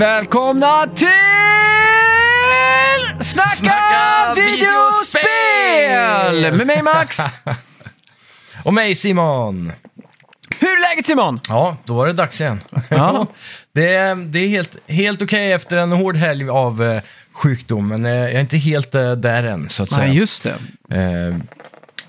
Välkomna till Snacka, Snacka videospel! videospel! Med mig Max. Och mig Simon! Hur är läget Simon? Ja, då var det dags igen. Ja. det, är, det är helt, helt okej efter en hård helg av eh, sjukdom, men eh, jag är inte helt eh, där än så att säga. Nej, just det. Eh,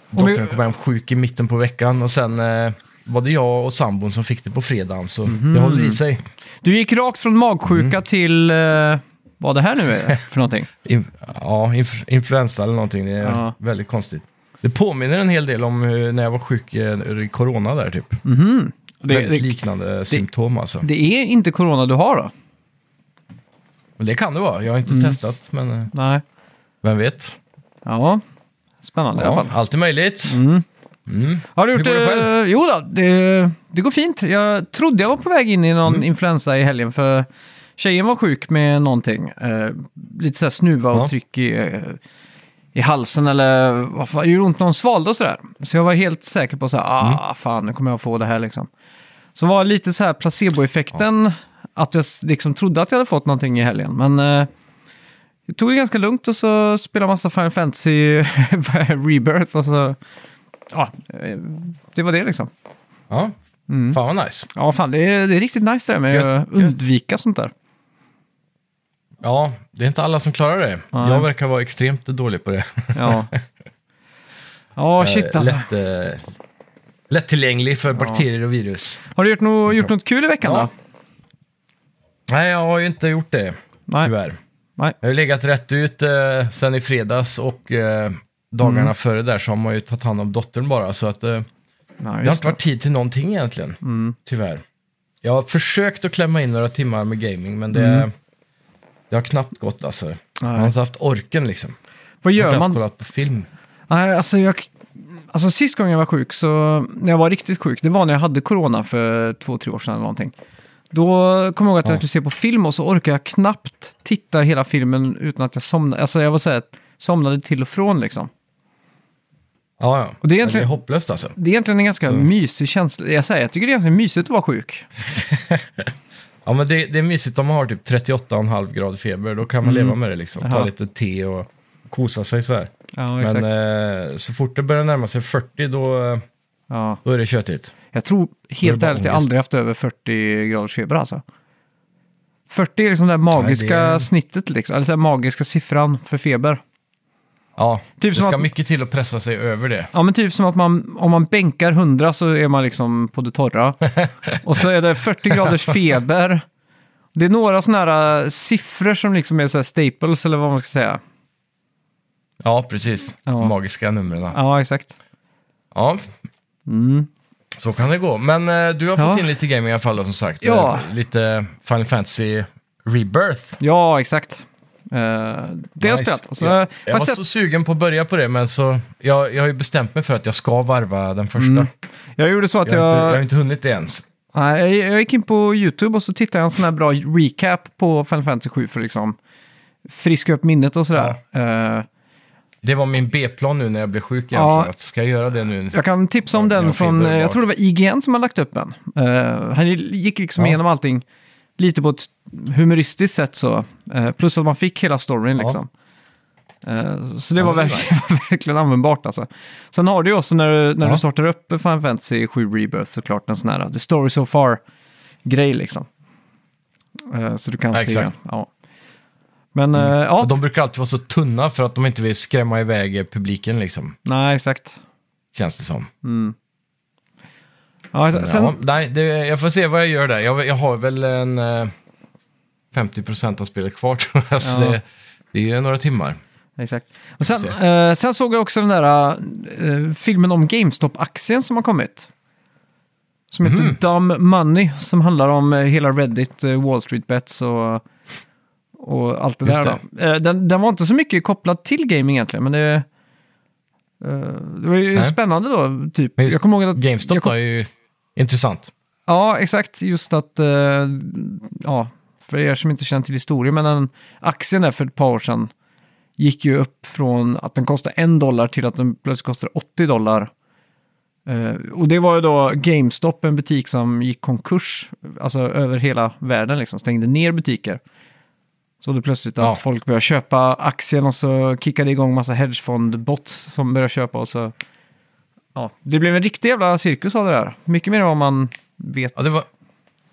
dottern kom hem sjuk i mitten på veckan och sen eh, var det jag och sambon som fick det på fredagen, så Mhm. det håller i sig. Du gick rakt från magsjuka Mm. till eh, vad det här nu är för någonting. In, ja, inf, influensa eller någonting, det är Ja. väldigt konstigt. Det påminner en hel del om hur, när jag var sjuk eh, i corona där typ. Det, väldigt det, liknande symptom alltså. det är inte corona du har då? Men det kan det vara, jag har inte Mm. testat, men eh, Nej. vem vet. Ja, spännande i alla Ja, fall. allt är möjligt. Har du Hur gjort går det själv? eh, Jo då, det, det går fint. Jag trodde jag var på väg in i någon Mm. influensa i helgen för tjejen var sjuk med någonting. Eh, lite så här snuva och Ja. tryck i, eh, i halsen eller vad fan, gjorde ont när hon svalde och sådär. Så jag var helt säker på så här, ah Mm. fan nu kommer jag få det här liksom. Så var lite så här placeboeffekten, att jag liksom trodde att jag hade fått någonting i helgen. Men eh, jag tog det ganska lugnt och så spelade massa Final Fantasy Rebirth och så, ja, eh, det var det liksom. Ja, Mm. fan vad nice. Ja, fan, det är, det är riktigt nice det där med Gött, att gött. undvika sånt där. Ja, det är inte alla som klarar det. Nej. Jag verkar vara extremt dålig på det. Ja, ja shit alltså. Lätt, eh, lättillgänglig för bakterier och virus. Har du gjort, no gjort något kul i veckan Ja. då? Nej, jag har ju inte gjort det, Nej. tyvärr. Nej. Jag har legat rätt ut eh, sen i fredags och eh, dagarna Mm. före där så har man ju tagit hand om dottern bara. Så att eh, Ja, det har inte varit tid till någonting egentligen, Mm. tyvärr. Jag har försökt att klämma in några timmar med gaming, men det, Mm. det har knappt gått alltså. Nej. Man har inte haft orken liksom. Vad Jag har gör inte ens man? kollat på film. Nej, alltså, jag, alltså sist gången jag var sjuk, så, när jag var riktigt sjuk, det var när jag hade corona för två, tre år sedan eller någonting. Då kom jag ihåg att jag Ja. skulle se på film och så orkade jag knappt titta hela filmen utan att jag somnade. Alltså jag var så här, somnade till och från liksom. Ja, ja. Och det är egentligen- det är hopplöst alltså. Det är egentligen en ganska Så. mysig känsla. Jag säger, jag tycker det är egentligen mysigt att vara sjuk. Ja, men det, det är mysigt om man har typ 38,5 grader feber. Då kan man leva med det liksom. Ta Mm. Jaha. lite te och kosa sig så här. Ja. Men eh, så fort det börjar närma sig 40 då, ja. då är det köttigt. Jag tror helt ärligt jag aldrig haft över 40 graders feber alltså. 40 är liksom det magiska Nej, det är- snittet, liksom. eller så här magiska siffran för feber. Ja, Typ det ska att- mycket till att pressa sig över det. Ja, men typ som att man, om man bänkar 100 så är man liksom på det torra. och så är det 40 graders feber. Det är några sådana här äh, siffror som liksom är så staples, eller vad man ska säga. Ja, precis. Ja. Magiska numren. Ja. Ja, exakt. Mm. så kan det gå. Men eh, du har Ja. fått in lite gaming i alla fall då, som sagt. Ja. Eh, Lite Final Fantasy Rebirth. Ja, exakt. Uh, det har jag Nice. spelat. Så, jag, har jag jag var sett, så sugen på att börja på det, men så, jag, jag har ju bestämt mig för att jag ska varva den första. jag gjorde så att Jag, har inte, jag har jag... inte hunnit det ens. Nej, jag, jag gick in på YouTube och så tittade jag en sån här bra recap på Final Fantasy 7 för liksom friska upp minnet och sådär. Eh, Det var min B-plan nu när jag blev sjuk Ja. egentligen. Att ska jag göra det nu? jag kan tipsa om Ja, den jag från, eh, jag tror det var IGN som har lagt upp den. Eh, han gick liksom Ja. igenom allting lite på ett humoristiskt sätt så. Eh, plus att man fick hela storyn Ja. liksom. Eh, så det Ja, var är verkligen, verkligen användbart alltså. Sen har du ju också när, du, när Ja. du startar upp Final Fantasy 7 Rebirth såklart en sån här The Story So Far-grej liksom. Eh, så du kan Ja, se. exakt. Ja. Men eh, ja, Och de brukar alltid vara så tunna för att de inte vill skrämma iväg publiken liksom. nej exakt. Känns det som. Ja, sen, ja, nej, det, jag får se vad jag gör där. Jag, jag har väl en eh, 50% av spelet kvar tror jag. Så Ja. det, det är ju några timmar. Exakt. Och sen, se. eh, sen såg jag också den där eh, filmen om GameStop-aktien som har kommit. Som heter Mhm. Dumb Money, som handlar om eh, hela Reddit, eh, Wall Street Bets och, och allt det Just där. Då. Eh, den, den var inte så mycket kopplad till gaming egentligen, men det, det var ju Nej. spännande då. Typ. Jag kommer ihåg att... GameStop kom, var ju intressant. Ja, exakt. Just att, eh, ja, för er som inte känner till historien, men den aktien där för ett par år sedan gick ju upp från att den kostade en dollar till att den plötsligt kostade 80 dollar Eh, och det var ju då GameStop, en butik som gick konkurs, alltså över hela världen liksom, stängde ner butiker. Så det plötsligt att Ja. folk började köpa aktien och så kickade igång massa hedgefondbots som började köpa och så... Ja, det blev en riktig jävla cirkus av det där. Mycket mer än vad man vet. Ja, det var,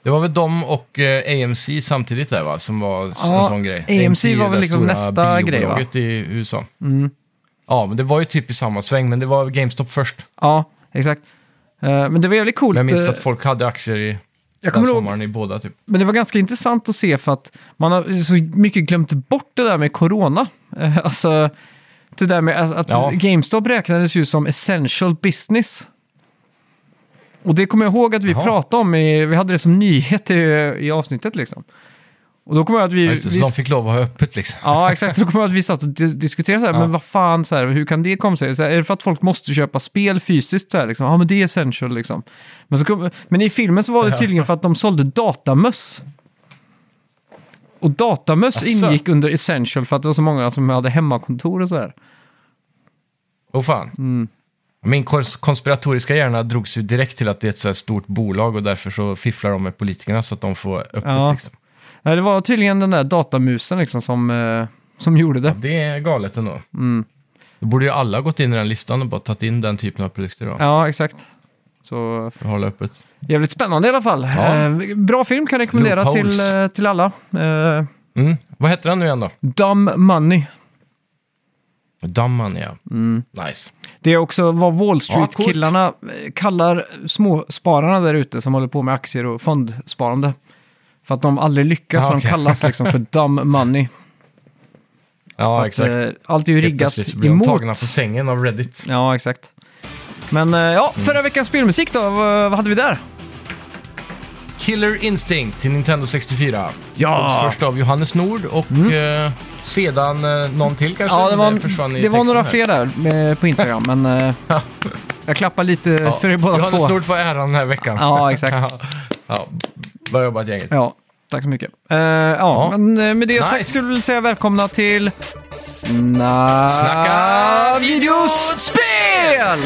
det var väl de och eh, AMC samtidigt där va, som var Ja, en sån grej. AMC var väl liksom nästa grej, va? i USA. Mm. Ja, men det var ju typ i samma sväng, men det var GameStop först. Ja, exakt. Eh, men det var jävligt coolt. Men jag minns eh, att folk hade aktier i jag den kommer ihåg, sommaren i båda typ. men det var ganska intressant att se för att man har så mycket glömt bort det där med corona. Eh, Alltså, det där med att att Ja. GameStop räknades ju som essential business. Och det kommer jag ihåg att vi Jaha. pratade om, i, vi hade det som nyhet i, i avsnittet liksom. Och då kommer jag att vi... Ja, just det, vi så de fick lov att ha öppet liksom. Ja, exakt. Då kommer jag att vi satt och di- diskuterade så här, Ja. men vad fan, så här, hur kan det komma sig? Så här, är det för att folk måste köpa spel fysiskt? Så här, liksom? Ja, men det är essential liksom. Men, så kom, men i filmen så var det tydligen för att de sålde datamöss. Och datamöss Asså? ingick under essential för att det var så många som hade hemmakontor och så här. Åh fan. Mm. Min kons- konspiratoriska hjärna drogs ju direkt till att det är ett så här stort bolag och därför så fifflar de med politikerna så att de får öppet Ja. liksom. Nej, det var tydligen den där datamusen liksom som, eh, som gjorde det. Det är galet ändå. Mm. Då borde ju alla gått in i den listan och bara tagit in den typen av produkter då. Ja, exakt. Så hålla öppet. jävligt spännande i alla fall. Ja. Eh, bra film kan jag rekommendera till, Loopholes. eh, till alla. Eh, Mm. Vad heter den nu igen då? Dumb Money. Damman ja. Mm. Nice. Det är också vad Wall. Street-killarna eh, kallar småspararna där ute som håller på med aktier och fondsparande. För att de aldrig lyckas, Ja, så de okej. kallas liksom för dumb money. Ja, Att, exakt. eh, allt är ju Helt riggat plötsligt blir de emot. tagna på sängen av Reddit. Ja, exakt. Men eh, ja, Mm. förra veckans spelmusik då, vad, vad hade vi där? Killer Instinct till Nintendo 64. Ja. Först av Johannes Nord och eh, sedan eh, någon till kanske. Ja, det var, försvann i det var några här. fler där med, på Instagram, men eh, jag klappar lite Ja. för er båda Johannes två. Nord får äran den här veckan. Ja, exakt. ja, bra jobbat gänget. Ja, tack så mycket. Eh, ja, Ja. men eh, med det Nice. sagt skulle vi säga välkomna till Snacka, Snacka videospel!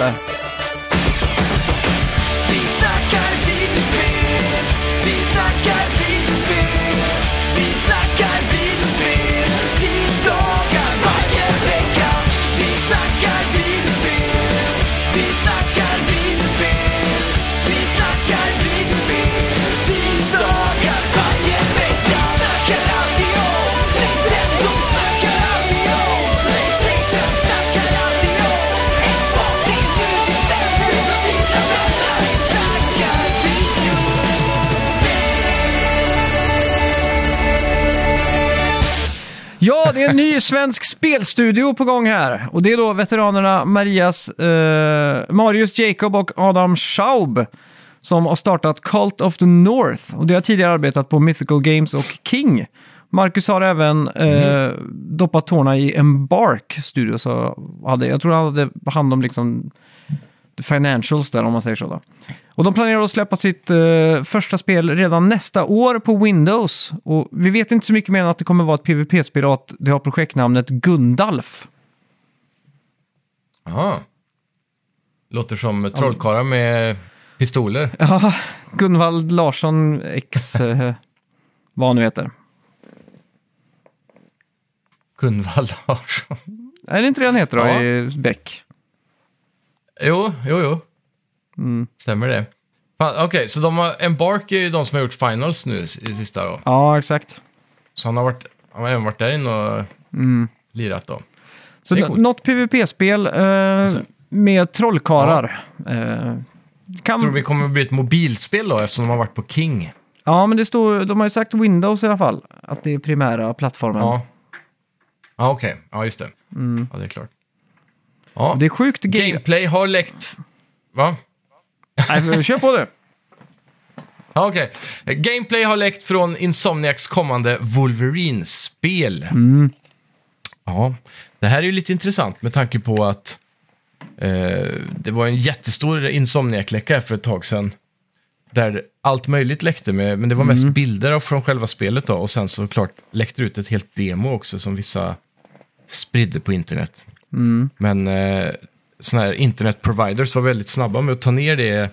Ja, det är en ny svensk spelstudio på gång här. Och det är då veteranerna Marias, eh, Marius Jacob och Adam Schaub som har startat Cult of the North. Och det har tidigare arbetat på Mythical Games och King. Marcus har även eh, doppat tårna i Embark Studio. Så hade, jag tror han hade hand om liksom the financials där om man säger så. Då. Och de planerar att släppa sitt eh, första spel redan nästa år på Windows. Och vi vet inte så mycket mer än att det kommer vara ett PVP-spel och att det har projektnamnet Gundalf. Jaha. Låter som trollkarlar med pistoler. Ja, Gunvald Larsson X, eh, vad han nu heter. Gunvald Larsson. Är det inte det han heter då Ja. i Beck? Jo, jo, jo. Mm. Stämmer det. Okej, så de har, Embark är ju de som har gjort Finals nu i sista då. Ja, exakt. Så han har, varit, han har även varit där inne och Mm. lirat då. Så Det är något PVP-spel eh, Så. med trollkarlar. Eh, kan... Tror vi kommer att bli ett mobilspel då eftersom de har varit på King? Ja, men det står, de har ju sagt Windows i alla fall. Att det är primära plattformen. Ja. Ja, okej. Ja, just det. Mm. Ja, det är klart. Ja. Det är sjukt. Gameplay har läckt... Va? Nej, kör på det. Ja, okej. Gameplay har läckt från Insomniacs kommande Wolverine-spel. Mm. Ja, det här är ju lite intressant med tanke på att eh, det var en jättestor Insomniac-läcka för ett tag sedan. Där allt möjligt läckte, med, men det var mest bilder av- från själva spelet då. Och sen såklart läckte ut ett helt demo också som vissa spridde på internet. Mm. Men eh, såna här internetproviders var väldigt snabba med att ta ner det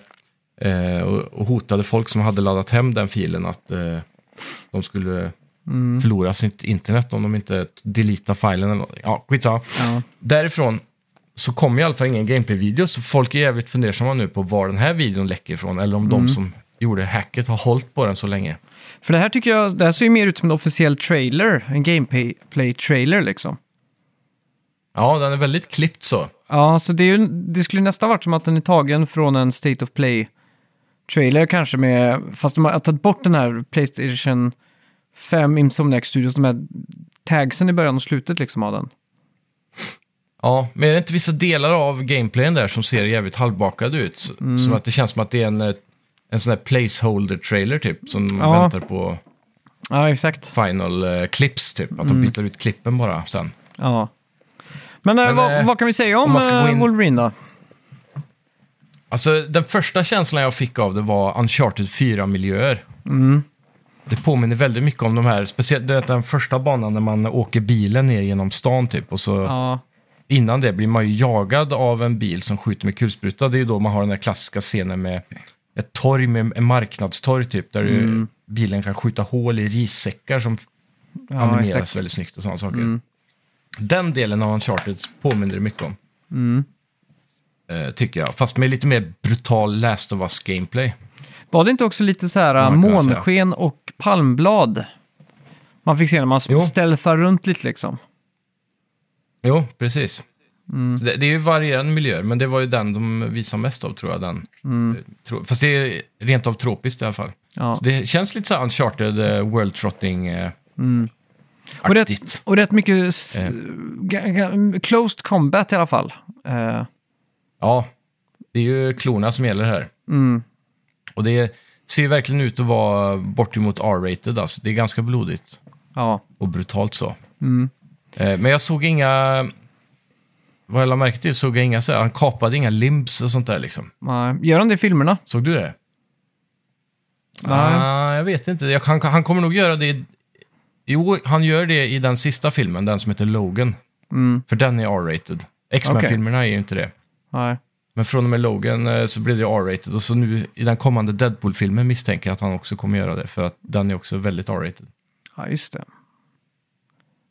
eh, och, och hotade folk som hade laddat hem den filen att eh, de skulle förlora sitt internet om de inte deletar filen. Eller, ja, skitsamma. Ja. Därifrån så kommer i alla fall ingen gameplay-video, så folk är jävligt fundersamma nu på var den här videon läcker ifrån, eller om de som gjorde hacket har hållit på den så länge. För det här tycker jag, det här ser ju mer ut som en officiell trailer, en gameplay-trailer liksom. Ja, den är väldigt klippt så. Ja, så det, är ju, det skulle nästan varit som att den är tagen från en State of Play-trailer kanske med, fast de har tagit bort den här Playstation 5 Insomniac Studios, de här tagsen i början och slutet liksom av den. Ja, men är det inte vissa delar av gameplayen där som ser jävligt halvbakade ut? Så- Som att det känns som att det är en, eh, en sån här placeholder-trailer typ, som Ja. väntar på Ja, exakt. final eh, clips typ. Att de byter ut klippen bara sen. Ja. Men, eh, Men, vad, eh, vad kan vi säga om, om man ska gå eh, in- Wolverine då? Alltså den första känslan jag fick av det var Uncharted 4-miljöer. Mm. Det påminner väldigt mycket om de här, speciellt du vet, den första banan när man åker bilen ner genom stan typ. Och så Ja, innan det blir man ju jagad av en bil som skjuter med kulspruta. Det är ju då man har den där klassiska scenen med ett torg med en marknadstorg typ. Där du, bilen kan skjuta hål i rissäckar som Mm. ja animeras exakt. väldigt snyggt och sådana saker. Mm. Den delen av Uncharted påminner det mycket om. Mm. Eh, tycker jag. Fast med lite mer brutal Last of Us gameplay. Var det inte också lite så här Ja, man kan säga. månsken och palmblad? Man fick se när man Jo. stealthar runt lite liksom. Jo, precis. Mm. Så det, det är ju varierande miljöer, men det var ju den de visade mest av tror jag. Den. Mm. Eh, tro, fast det är rent av tropiskt i alla fall. Ja. Så det känns lite så här Uncharted uh, World Trotting eh, Mm. Och rätt, och rätt mycket s- Eh. closed combat i alla fall. Eh, Ja, det är ju klorna som gäller här. mm. Och det ser verkligen ut att vara bortemot R-rated, alltså. Det är ganska blodigt Ja. och brutalt så. Mm. Eh, men jag såg inga... Vad jag lade märke till såg jag inga så här, han kapade inga limbs och sånt där liksom. Nej. Gör han det i filmerna? Såg du det? Nej. Ah, jag vet inte. Jag, han, han kommer nog göra det... i- Jo, han gör det i den sista filmen, den som heter Logan. Mm. För den är R-rated. X-Men-filmerna är ju inte det. Nej. Men från och med Logan eh, så blir det R-rated. Och så nu i den kommande Deadpool-filmen misstänker jag att han också kommer göra det. För att den är också väldigt R-rated. Ja, just det.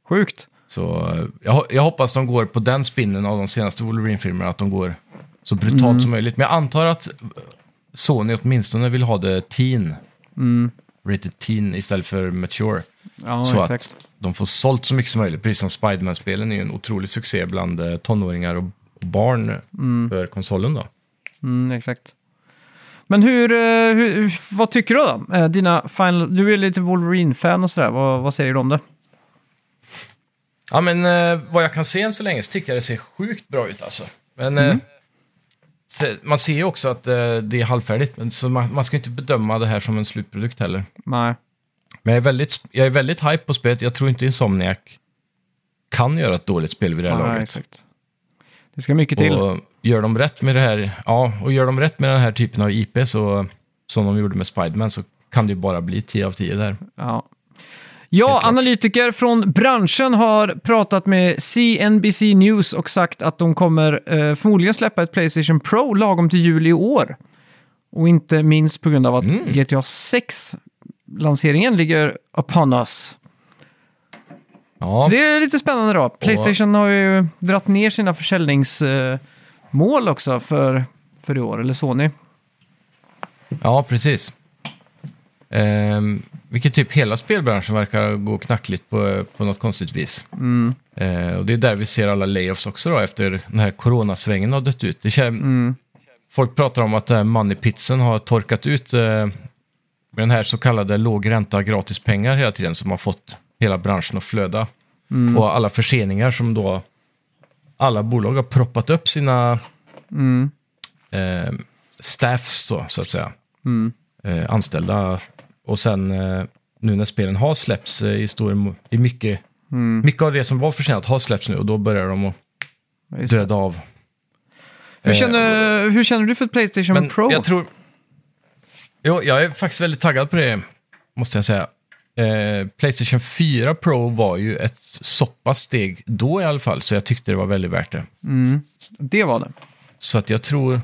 Sjukt. Så eh, jag, jag hoppas de går på den spinnen av de senaste Wolverine-filmerna. Att de går så brutalt Mm. som möjligt. Men jag antar att eh, Sony åtminstone vill ha det teen. Mm. Rated teen istället för mature. Ja, så exakt. att de får sålt så mycket som möjligt. Precis som Spiderman-spelen är ju en otrolig succé bland eh, tonåringar och barn för konsolen då. Mm, exakt. Men hur, eh, hur, vad tycker du då? Eh, Dina final, du är lite Wolverine-fan och sådär. Vad, vad säger du om det? Ja, men eh, vad jag kan se än så länge så tycker jag det ser sjukt bra ut alltså. Men eh, se, man ser ju också att eh, det är halvfärdigt. Men, så man, man ska inte bedöma det här som en slutprodukt heller. Nej. Men jag är väldigt, jag är väldigt hype på spelet. Jag tror inte Insomniac kan göra ett dåligt spel vid det här Nej, laget. exakt. Det ska mycket till. Och gör de rätt med det här, ja, och gör de rätt med den här typen av IP så, som de gjorde med Spiderman så kan det ju bara bli 10 av 10 där. Ja. Ja, analytiker från branschen har pratat med CNBC News och sagt att de kommer eh, förmodligen släppa ett Playstation Pro lagom till juli i år. Och inte minst på grund av att Mm. GTA 6-lanseringen ligger upon us. Ja, Så det är lite spännande då. Playstation har ju dratt ner sina försäljningsmål också för, för i år, eller Sony. ja precis. Ehm, vilket typ hela spelbranschen verkar gå knackligt på, på något konstigt vis. Mm. Eh, och det är där vi ser alla layoffs också då, efter den här coronasvängen har dött ut. Det kän- Mm. Folk pratar om att den här moneypitsen har torkat ut eh, med den här så kallade låg ränta gratis pengar hela tiden som har fått hela branschen att flöda. Mm. Och alla förseningar som då alla bolag har proppat upp sina eh, staffs då, så att säga. Mm. Eh, anställda. Och sen eh, nu när spelen har släppts eh, i, stor, i mycket, Mm. mycket av det som var försenat har släppts nu och då börjar de att Just döda av. Hur, Eh, känner, hur känner du för Playstation Men Pro? jag tror... Jo, jag är faktiskt väldigt taggad på det, måste jag säga. eh, Playstation 4 Pro var ju ett så pass steg då i alla fall, så jag tyckte det var väldigt värt det. Det var det. Så att jag tror...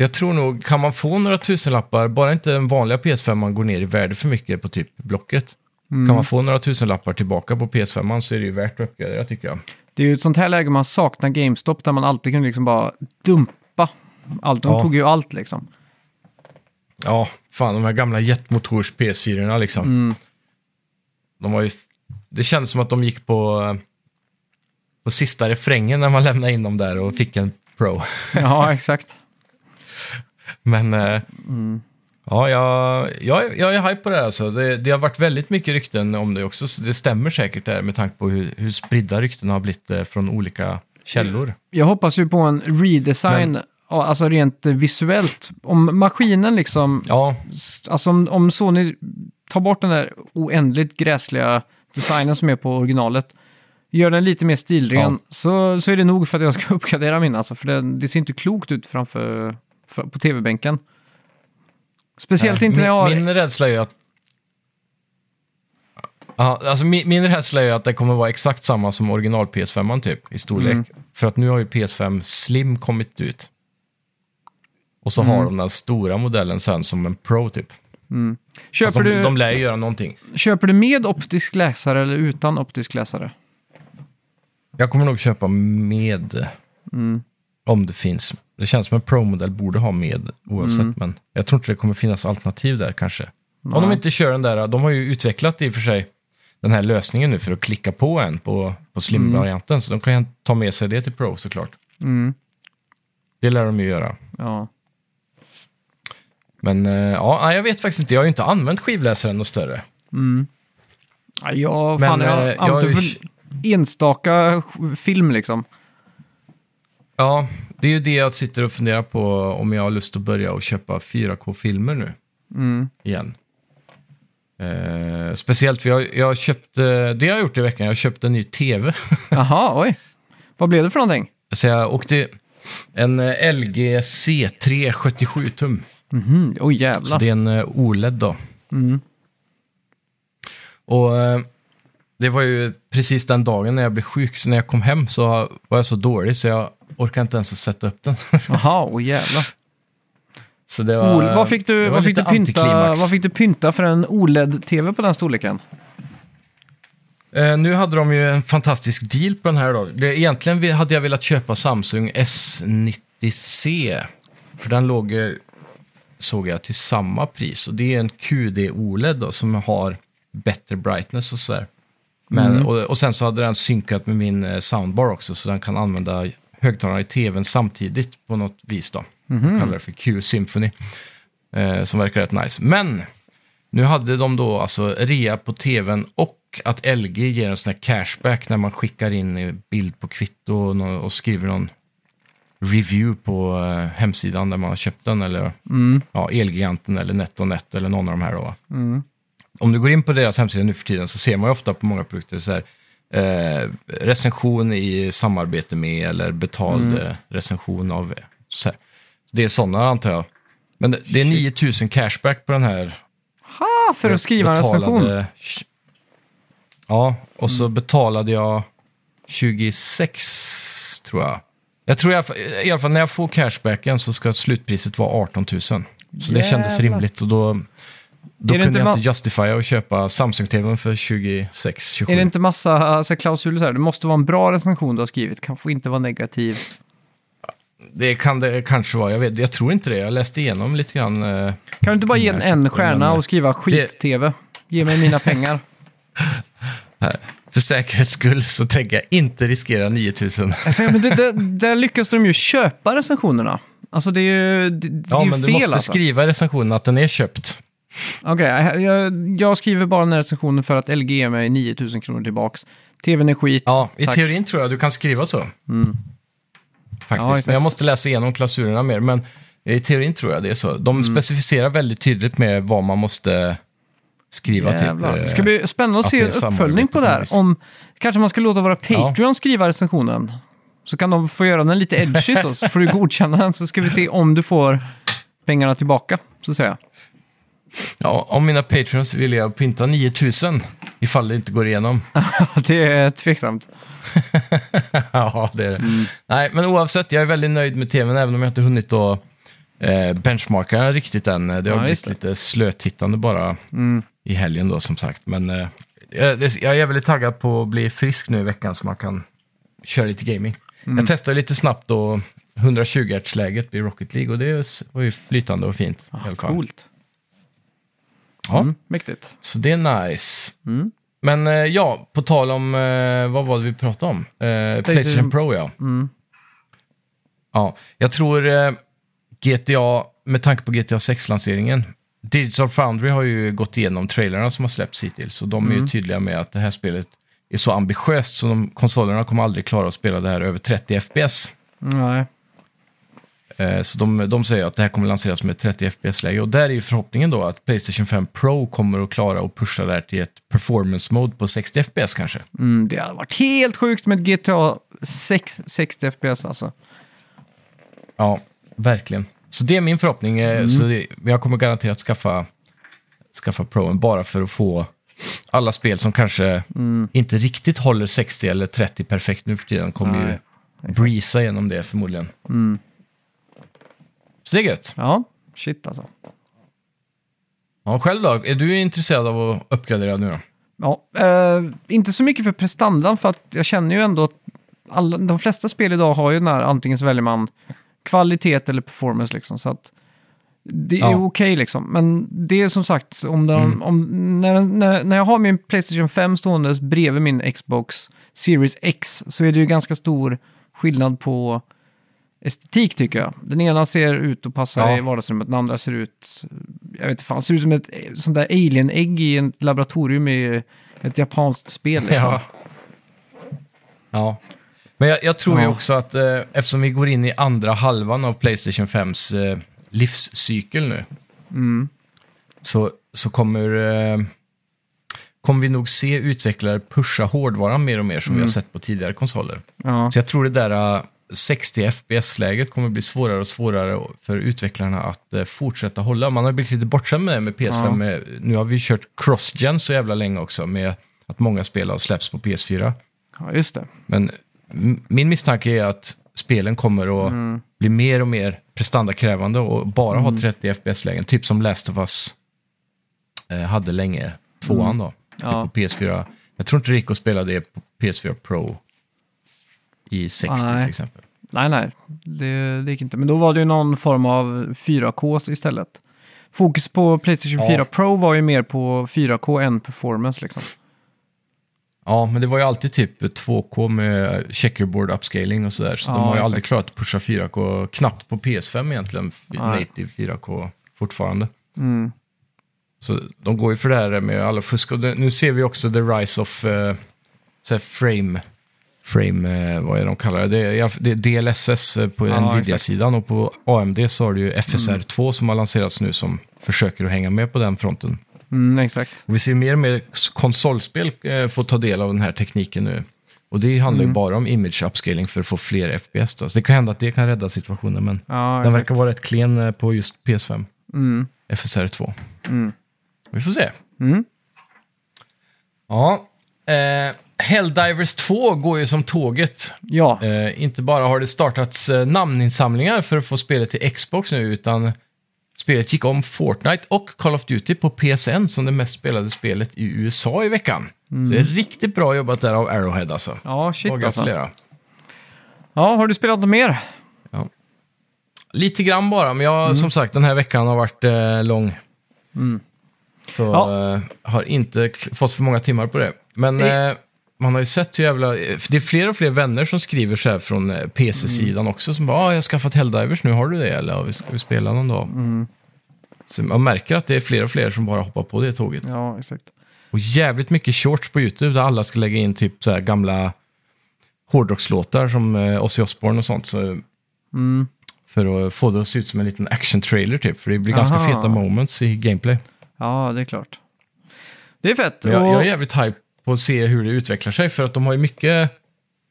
Så jag tror nog, kan man få några tusenlappar, bara inte den vanliga PS5 man går ner i värde för mycket på typ Blocket. Kan man få några tusenlappar tillbaka på PS5 så är det ju värt att uppgradera tycker jag. Det är ju ett sånt här läge man saknar GameStop där man alltid kunde liksom bara dumpa allt. De Ja. tog ju allt liksom. Ja, fan de här gamla jetmotors PS4 liksom. De var ju, det kändes som att de gick på, på sista refrängen när man lämnade in dem där och fick en Pro. Ja, exakt. Men eh, ja, jag, jag, jag är hype på det här alltså. Det, det har varit väldigt mycket rykten om det också, så det stämmer säkert där med tanke på hur, hur spridda rykten har blivit eh, från olika källor. Jag hoppas ju på en redesign, Men- ja, alltså rent visuellt. Om maskinen liksom, Ja, alltså om, om Sony tar bort den där oändligt gräsliga designen som är på originalet, gör den lite mer stilren, så, så är det nog för att jag ska uppgradera min alltså. För det, det ser inte klokt ut framför, för, på tv-bänken. Speciellt nej, inte när jag har... min, min rädsla är ju att Ja, alltså min, min rädsla är att det kommer vara exakt samma som original PS5 typ i storlek. Mm. För att nu har ju PS5 Slim kommit ut. Och så Mm. har de den stora modellen sen som en Pro typ. köper, Alltså, de, du, de lär ju göra någonting. köper du med optisk läsare eller utan optisk läsare? Jag kommer nog köpa med. Mm. Om det finns. Det känns som en Pro-modell borde ha med oavsett. Mm. Men jag tror inte det kommer finnas alternativ där kanske. Om de Nej. inte kör den där. De har ju utvecklat i och för sig den här lösningen nu för att klicka på en på, på Slim-varianten. Så de kan ta med sig det till Pro såklart. Mm. Det lär de ju göra. Ja. Men eh, ja, nej, jag vet faktiskt inte. Jag har ju inte använt skivläsaren något större. Ja, jag, Men, fan, jag, eh, jag jag har enstaka film liksom. Ja, det är ju det jag sitter och funderar på om jag har lust att börja och köpa 4K-filmer nu. Mm. igen. Eh, speciellt för jag, jag köpte, det har jag gjort i veckan, jag köpte en ny tv. Jaha, oj. Vad blev det för någonting? Så jag åkte en LG C3 77 tum. Mhm, oj Så jävlar. det är en eh, OLED då. Mm. Och eh, det var ju precis den dagen när jag blev sjuk, så när jag kom hem så var jag så dålig så jag orkade inte ens att sätta upp den. Jaha, oj jävlar. så det var, Ol- vad, fick du, vad, fick du pynta, vad fick du pynta för en OLED-TV på den storleken? Eh, nu hade de ju en fantastisk deal på den här då. Det, egentligen hade jag velat köpa Samsung S90C. För den låg, såg jag, till samma pris. Och det är en QD OLED då, som har bättre brightness och sådär. Men, och, och sen så hade den synkat med min eh, soundbar också, så den kan använda högtalarna i tvn samtidigt på något vis då. Jag kallar det för Q-Symphony. Eh, som verkar rätt nice. Men nu hade de då alltså rea på tvn och att LG ger en sån här cashback när man skickar in bild på kvitto och, och skriver någon review på eh, hemsidan där man har köpt den eller ja, Elgiganten eller NetOnNet eller någon av de här då. va? Om du går in på deras hemsida nu för tiden så ser man ju ofta på många produkter så här eh, recension i samarbete med eller betald eh, recension av så här. Det är sådana antar jag. Men det, är 9000 cashback på den här Ha, för att skriva en recension. betalade- Ja, och så betalade jag 26 tror jag. Jag tror i alla, fall, i alla fall när jag får cashbacken så ska slutpriset vara 18 000. Så det kändes Jävlar. rimligt och då, då kunde inte jag inte justifiera att köpa Samsung-TVn för 26 27 Är det inte massa alltså, klausuler så här? Det måste vara en bra recension du har skrivit. Kan få inte vara negativ. Det kan det kanske vara, jag, vet, jag tror inte det. Jag läste igenom lite grann. eh, Kan du inte bara ge en köpte stjärna och skriva skit-tv? Ge mig mina pengar. För säkerhets skull så tänker jag inte riskera 9000. Alltså, men det, det, där lyckas de ju köpa recensionerna. Alltså det är ju, det, det Ja, är ju men du fel måste alltså. skriva i recensionen att den är köpt. Okej, jag, jag skriver bara den här recensionen för att LG ger mig 9000 kronor tillbaks. TVn är skit. Ja, i Tack. teorin tror jag du kan skriva så. Ja, Faktiskt. men jag måste läsa igenom klausulerna mer. Men i teorin tror jag det är så. De Mm. specificerar väldigt tydligt med vad man måste skriva. Jävlar. Det eh, ska bli spännande att att se det uppföljning på det här. Om, kanske man ska låta våra Patreon skriva recensionen. Så kan de få göra den lite edgy så, så får du godkänna den så ska vi se om du får pengarna tillbaka, så att säga. Ja, om mina patreons vill jag pynta 9000 ifall det inte går igenom. det är tveksamt. ja, det är det. Nej, men oavsett, jag är väldigt nöjd med tvn även om jag inte hunnit att eh, benchmarka den riktigt än. Det har Ja, blivit det. lite slötittande bara i helgen då som sagt. Men eh, jag, jag är väldigt taggad på att bli frisk nu i veckan så man kan köra lite gaming. Jag testade lite snabbt då 120 Hz-läget i Rocket League och det var ju flytande och fint. i alla fall. Coolt. Ja, Mm, mäktigt. så det är nice. Mm. Men eh, ja, på tal om, eh, vad var det vi pratade om? Eh, PlayStation Pro ja. Mm. Ja, jag tror eh, GTA, med tanke på GTA 6-lanseringen, Digital Foundry har ju gått igenom trailerna som har släppts hittills. Och de är Mm. ju tydliga med att det här spelet är så ambitiöst så de, konsolerna kommer aldrig klara att spela det här över 30 FPS. Nej. Eh, Så de, de säger att det här kommer lanseras med 30 FPS-läge och där är ju förhoppningen då att Playstation 5 Pro kommer att klara att pusha det här till ett performance mode på 60 FPS kanske. Mm, det hade varit helt sjukt med ett GTA 6, 60 FPS alltså. Ja, verkligen. Så det är min förhoppning. eh, Så det, jag kommer garanterat skaffa, skaffa Proen bara för att få alla spel som kanske inte riktigt håller 60 eller 30 perfekt nu för tiden kommer Nej, ju breeza igenom det förmodligen. Så det är gött. Ja, shit alltså. Ja, själv då? Är du intresserad av att uppgradera nu då? Ja, eh, inte så mycket för prestandan för att jag känner ju ändå att alla, de flesta spel idag har ju den här, antingen så väljer man kvalitet eller performance liksom. Så att det är Ja. okej liksom. Men det är som sagt, om den, om, när, när, när jag har min Playstation 5 ståendes bredvid min Xbox Series X så är det ju ganska stor skillnad på estetik tycker jag. Den ena ser ut att passa Ja. i vardagsrummet, den andra ser ut, jag vet inte fan, ser ut som ett sånt där alien-ägg i ett laboratorium i ett japanskt spel. Liksom. Ja. ja. Men jag, jag tror ju Ja. också att eh, eftersom vi går in i andra halvan av Playstation 5s eh, livscykel nu Mm. så, så kommer, eh, kommer vi nog se utvecklare pusha hårdvaran mer och mer som vi har sett på tidigare konsoler. Ja. Så jag tror det där eh, 60 FPS-läget kommer bli svårare och svårare för utvecklarna att eh, fortsätta hålla. Man har blivit lite bortskämd med det med PS5. Ja. Med, nu har vi kört cross-gen så jävla länge också med att många spel har släppts på PS4. ja, just det. Men min misstanke är att spelen kommer att Mm. bli mer och mer prestandakrävande och bara ha 30 FPS-lägen. Typ som Last of Us eh, hade länge, tvåan då. Typ Mm. Ja. på PS4. Jag tror inte det gick att spela det på PS4 Pro i 60 Nej. till exempel. Nej, nej, det, det gick inte. Men då var det ju någon form av 4K istället. Fokus på Playstation Ja. 4 Pro var ju mer på 4K än performance liksom. Ja, men det var ju alltid typ 2K med checkerboard upscaling och sådär. Så Ja, de har ju aldrig klarat att pusha 4K, knappt på PS5 egentligen, Nej. native 4K fortfarande. Mm. Så de går ju för det här med alla fusk. Och nu ser vi också the rise of så här frame, frame eh, vad är det de kallar det? Det är, DLSS eh, på Ja, Nvidia-sidan och på AMD så har du ju FSR2 som har lanserats nu som försöker att hänga med på den fronten. Mm, exakt. Och vi ser mer och mer konsolspel eh, få ta del av den här tekniken nu. Och det handlar ju bara om image upscaling för att få fler FPS. Då. Så det kan hända att det kan rädda situationen, men Ja, den verkar vara rätt klen på just PS5, Mm. FSR2. Mm. Vi får se. Mm. Ja, eh, Helldivers 2 går ju som tåget. Ja, Eh, inte bara har det startats eh, namninsamlingar för att få spelet till Xbox nu, utan spelet gick om Fortnite och Call of Duty på PSN som det mest spelade spelet i USA i veckan. Så det är riktigt bra jobbat där av Arrowhead alltså. ja shit Och alltså. Ja, har du spelat något mer? Lite grann bara, men jag, som sagt den här veckan har varit eh, lång. Så Ja. eh, har inte fått för många timmar på det. Men eh, man har ju sett hur jävla... Det är fler och fler vänner som skriver så här från eh, PC-sidan också. Som bara, ah, jag har skaffat Helldivers nu, har du det? Eller "Ja, ska vi spela någon dag? Så man märker att det är fler och fler som bara hoppar på det tåget. Ja, exakt. Och jävligt mycket shorts på YouTube där alla ska lägga in typ så här gamla hårdrockslåtar som eh, Ozzy Osbourne och sånt. Så, Mm. för att få det att se ut som en liten action-trailer typ. För det blir ganska Aha. feta moments i gameplay. Ja, det är klart. Det är fett. Jag, Och- jag är jävligt hype på att se hur det utvecklar sig. För att de har ju mycket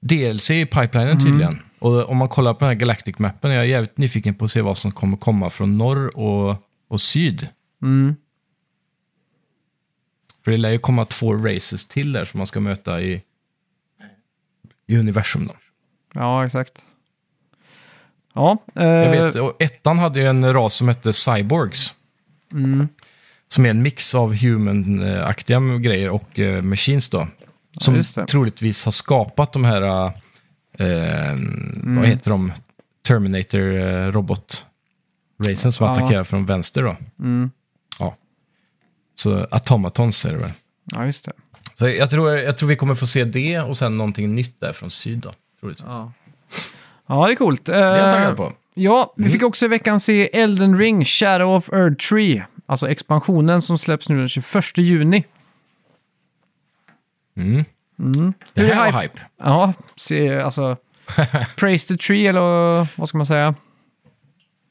DLC i pipelinen tydligen. Och om man kollar på den här Galactic-mappen är jag jävligt nyfiken på att se vad som kommer komma från norr och, och syd. Mm. För det lär ju komma två races till där som man ska möta i, i universum. Då. Ja, exakt. Ja, eh, Jag vet, och ettan hade ju en ras som hette Cyborgs. Som är en mix av human-aktiga grejer och eh, machines då. Som det. troligtvis har skapat de här, eh, vad heter de, Terminator-robot-racen som Ja. attackerar från vänster då. Mm. Ja. Så automatons är det väl. ja, just det. Så jag tror, jag tror vi kommer få se det och sen någonting nytt där från syd då. Troligtvis. Ja, ja det är coolt. Det är jag Eh, taggad på. Ja, vi fick också i veckan se Elden Ring Shadow of Earth Tree. Alltså expansionen som släpps nu den 21 juni. Mm. Det Hur här är var hype? hype. Ja, se, alltså... praise the tree, eller vad ska man säga?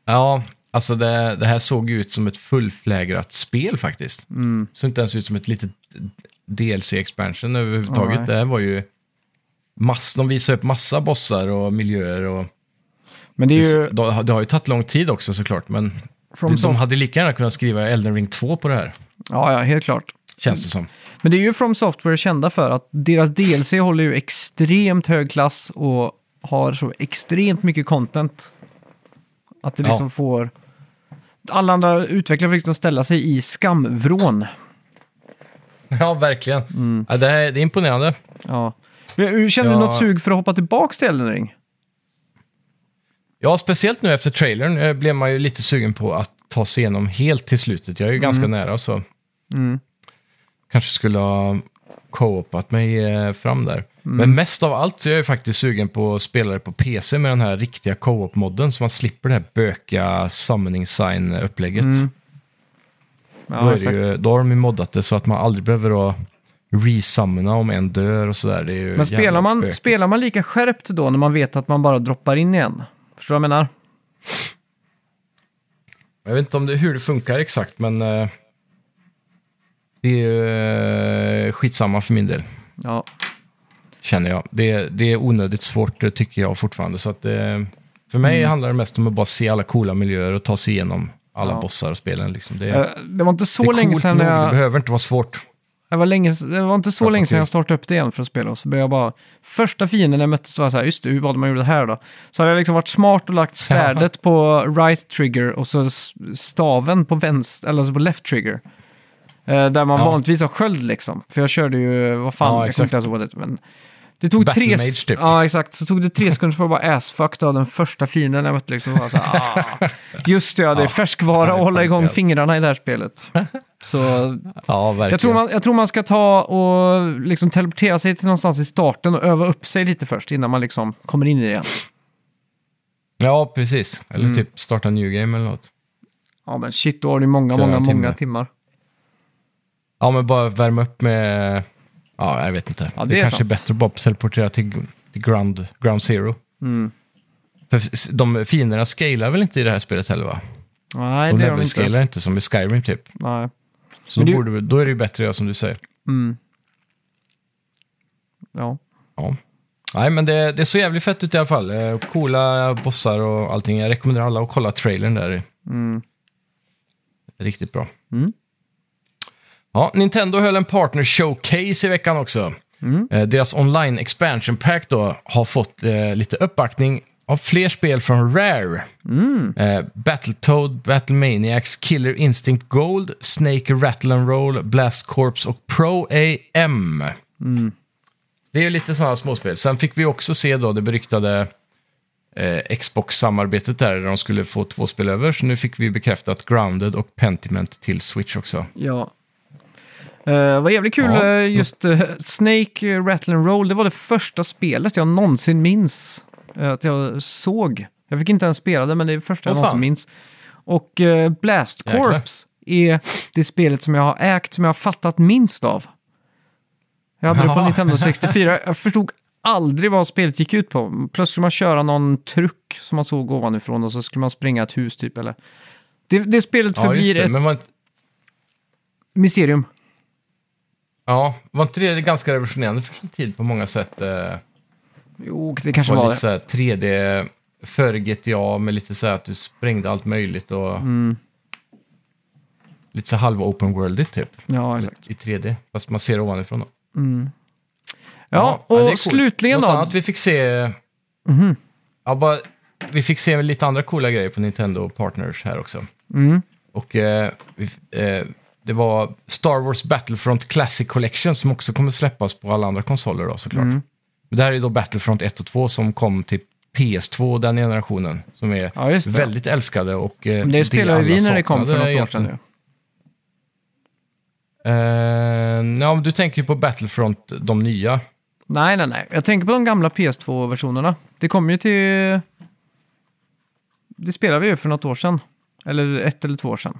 Ja, alltså det, det här såg ju ut som ett fullflägrat spel faktiskt. Mm. Så inte ens ut som ett litet DLC-expansion överhuvudtaget. Nej. det här var ju... Mass, de visade upp massa bossar och miljöer och... Men det är ju... Det, det har ju tagit lång tid också såklart, men From de, de hade lika gärna kunnat skriva Elden Ring 2 på det här, Ja, ja, helt klart. känns det som. Men det är ju From Software kända för att deras DLC håller ju extremt hög klass och har så extremt mycket content. Att det Ja. liksom får... Alla andra utvecklare får liksom ställa sig i skamvrån. Ja, verkligen. Mm. Ja, det, är, det är imponerande. Ja. Känner du Ja. något sug för att hoppa tillbaka till Elden Ring? Ja, speciellt nu efter trailern eh, blev man ju lite sugen på att ta sig igenom helt till slutet. Jag är ju ganska nära så Mm. kanske skulle ha co-opat mig eh, fram där. Mm. Men mest av allt så är jag ju faktiskt sugen på att spela det på PC med den här riktiga co-op-modden så man slipper det här böka summoning sign-upplägget. Mm. då, Ja, är exakt. det ju, då har de ju moddat det så att man aldrig behöver då resummona om en dör och sådär. Det är ju Men spelar man, bökigt. spelar man lika skärpt då när man vet att man bara droppar in igen? Förstår du vad jag menar? Jag vet inte om det, hur det funkar exakt, men eh, det är ju eh, skitsamma för min del, Ja, känner jag. Det, det är onödigt svårt, det tycker jag fortfarande. Så att, eh, för mig handlar det mest om att bara se alla coola miljöer och ta sig igenom alla Ja. bossar och spelen. Liksom. Det, Eh, det var inte så det är länge coolt sedan nog, det jag... behöver inte vara svårt. Det var, länge, det var inte så Prata länge sedan jag startade upp det igen för att spela. Och så började jag bara... Första fienden jag mötte så var jag så här, just det, hur var det man gjorde det här då? Så hade jag liksom varit smart och lagt svärdet på right trigger och så staven på vänster, eller alltså på left trigger. Eh, där man Ja. vanligtvis har sköld liksom. För jag körde ju, vad fan, Ja, jag exakt. inte ens ihåg det men det tog Battle tre... Mage, typ. Ja, exakt. Så tog det tre sekunder för att bara assfucked av den första fienden jag mötte liksom. Så här, ah. Just det, ja, det är färskvara att hålla igång fingrarna i det här spelet. Så Ja, verkligen. jag tror, man, jag tror man ska ta och liksom teleportera sig till någonstans i starten och öva upp sig lite först innan man liksom kommer in i det igen. Ja, precis. Eller Mm. typ starta new game eller något. Ja men shit, då har du många, Köra många, många timmar. Ja, men bara värma upp med... Ja, jag vet inte. Ja, det det är kanske sant. är bättre att bara teleportera till, till ground, ground zero. Mm. För de fienderna scalar väl inte i det här spelet heller va? Nej, De det gör de inte. scalar inte som i Skyrim typ. Nej. Så då, det- borde, då är det ju bättre att göra som du säger. Mm. Ja. Ja. Nej, men det, det är så jävligt fett ut i alla fall. Eh, Coola bossar och allting. Jag rekommenderar alla att kolla trailern där. Mm. Riktigt bra. Mm. Ja, Nintendo höll en partner showcase i veckan också. Mm. Eh, deras online expansion pack då har fått eh, lite uppbackning av fler spel från Rare. Mm. Eh, Battletoad, Battlemaniacs, Killer Instinct Gold, Snake Rattle and Roll, Blast Corps och Pro AM. Mm. Det är lite sådana småspel. Sen fick vi också se då det beryktade eh, Xbox-samarbetet där, där de skulle få två spel över. Så nu fick vi bekräftat Grounded och Pentiment till Switch också. Ja. Uh, vad jävligt kul, Ja. eh, just eh, Snake eh, Rattle and Roll, det var det första spelet jag någonsin minns eh, att jag såg. Jag fick inte ens spela det, men det är det första jag Åh, någonsin fan. minns. Och eh, Blast. Corps är det spelet som jag har ägt, som jag har fattat minst av. Jag hade det på Jaha. Nintendo 64. Jag förstod aldrig vad spelet gick ut på. Plötsligt skulle man köra någon truck som man såg ovanifrån och så skulle man springa ett hus typ. Eller... Det, det spelet Ja, förblir det. ett var, mysterium. Ja, var inte det ganska revolutionerande för sin tid på många sätt? Eh, Jo, det kanske var var lite det. så här 3D före GTA med lite så här att du sprängde allt möjligt och Mm. lite så halv open worldigt typ. Ja, exakt. I 3D, fast man ser ovanifrån då. Ja, det är och coolt. slutligen Något då. annat vi fick se... Ja, bara, vi fick se lite andra coola grejer på Nintendo Partners här också. Mm. Och eh, vi, eh, det var Star Wars Battlefront Classic Collection som också kommer släppas på alla andra konsoler då såklart. Mm. Men det här är då Battlefront 1 och 2 som kom till PS2, den generationen. Som är Ja, väldigt älskade och eh, Det spelade vi när det kom för något år sedan nu. Eh, ja, men du tänker ju på Battlefront, de nya. Nej, nej, nej. Jag tänker på de gamla PS2-versionerna. Det kom ju till... Det spelade vi ju för något år sedan. Eller ett eller två år sedan.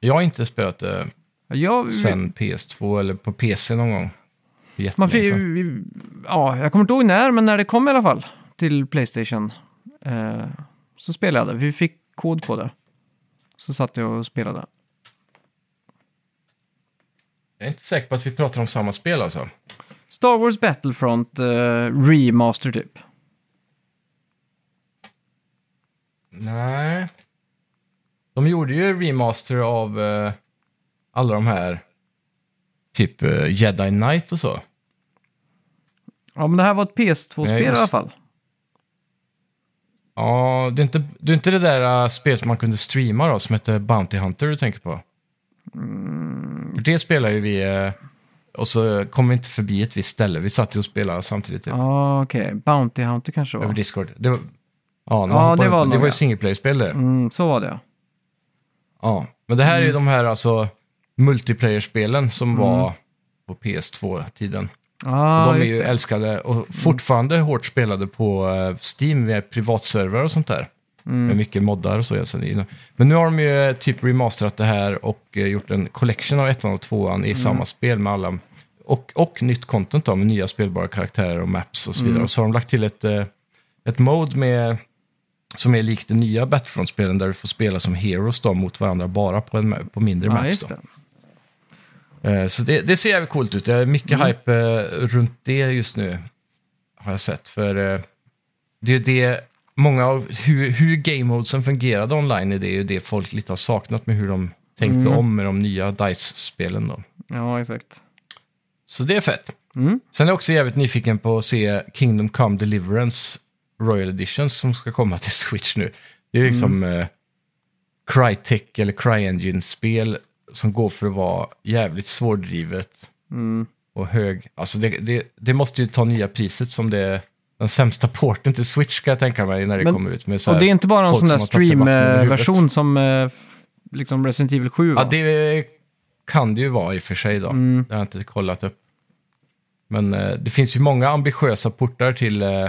Jag har inte spelat det Ja, Jag, sen PS2 eller på PC någon gång. Man fick, ja, jag kommer inte ihåg när, men när det kom i alla fall till Playstation eh, så spelade jag det. Vi fick kod på det. Så satt jag och spelade. Jag är inte säker på att vi pratar om samma spel alltså. Star Wars Battlefront eh, Remaster typ. Nej. De gjorde ju remaster av eh, alla de här, typ eh, Jedi Knight och så. Ja, men det här var ett PS2-spel Nej, i alla fall. Ja, det är inte det, är inte det där uh, spelet som man kunde streama då, som heter Bounty Hunter du tänker på? För det spelar ju vi, eh, och så kom vi inte förbi ett visst ställe. Vi satt ju och spelade samtidigt typ, Ja, okej. Bounty Hunter kanske det över var. Discord. Det var, ja, Ja, hoppade det var det var ju ja. single player-spel det. Mm, så var det ja. Men det här är Mm. ju de här alltså multiplayer-spelen som var på PS2-tiden. Ah, de är just ju det. älskade och fortfarande hårt spelade på eh, Steam via privatservrar och sånt där. Mm. Med mycket moddar och så. Det- Men nu har de ju eh, typ remasterat det här och eh, gjort en collection av ettan och tvåan Mm. i samma spel med alla... Och, och nytt content då, med nya spelbara karaktärer och maps och så vidare. Mm. Och så har de lagt till ett, eh, ett mode med, som är likt det nya Battlefront-spelen där du får spela som heroes då, mot varandra bara på, en, på mindre Ja, just Då. det. Eh, Så det, det ser jävligt coolt ut. Det är mycket Mm. hype eh, runt det just nu. Har jag sett. För eh, det är det, många av hur, hur game modesen fungerade online är det ju det folk lite har saknat med hur de tänkte Mm. om med de nya DICE-spelen då. Ja, exakt. Så det är fett. Mm. Sen är jag också jävligt nyfiken på att se Kingdom Come Deliverance Royal Edition som ska komma till Switch nu. Det är liksom Mm. eh, Crytek eller CryEngine-spel som går för att vara jävligt svårdrivet Mm. och hög. Alltså det, det, det måste ju ta nya priset som det den sämsta porten till Switch ska jag tänka mig när det Men- kommer ut. Med så Och det är inte bara en sån där stream-version som eh, liksom Resident Evil 7 var. Ja, det kan det ju vara i och för sig då. Mm. Det har jag inte kollat upp. Men eh, det finns ju många ambitiösa portar till eh,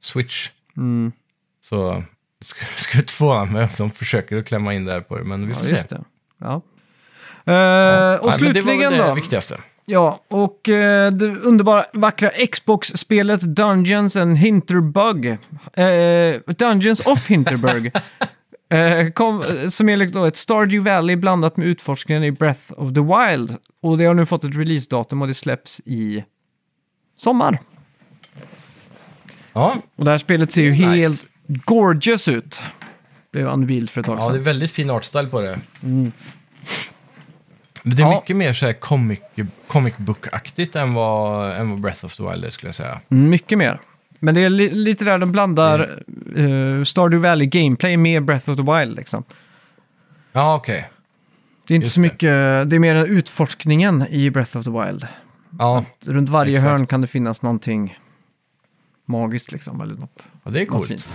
Switch. Mm. Så skulle inte förvåna mig om de försöker att klämma in det här på det, men vi får Ja, se. det. Ja. Eh, och Nej, men det var slutligen det då. viktigaste. Ja, och eh, det underbara vackra Xbox-spelet Dungeons and Hinterbug. Eh, Dungeons of Hinterberg. eh, kom, som är då ett Stardew Valley blandat med utforskningen i Breath of the Wild. Och det har nu fått ett releasedatum och det släpps i sommar. Ja, Och det här spelet ser ju Nice. helt gorgeous ut. Blev unveiled för ett tag ja, det är sedan. väldigt fin artstyle på det. Men det är Ja. mycket mer så här comic, comic book-aktigt än vad, än vad Breath of the Wild är, skulle jag säga. Mm, Mycket mer. Men det är li lite där de blandar eh, Stardew Valley gameplay med Breath of the Wild liksom. Ja, okej. Det är inte Just så det. mycket, det är mer utforskningen i Breath of the Wild. Ja, Runt varje Exakt. hörn kan det finnas någonting magiskt liksom, eller något. ja, det är coolt.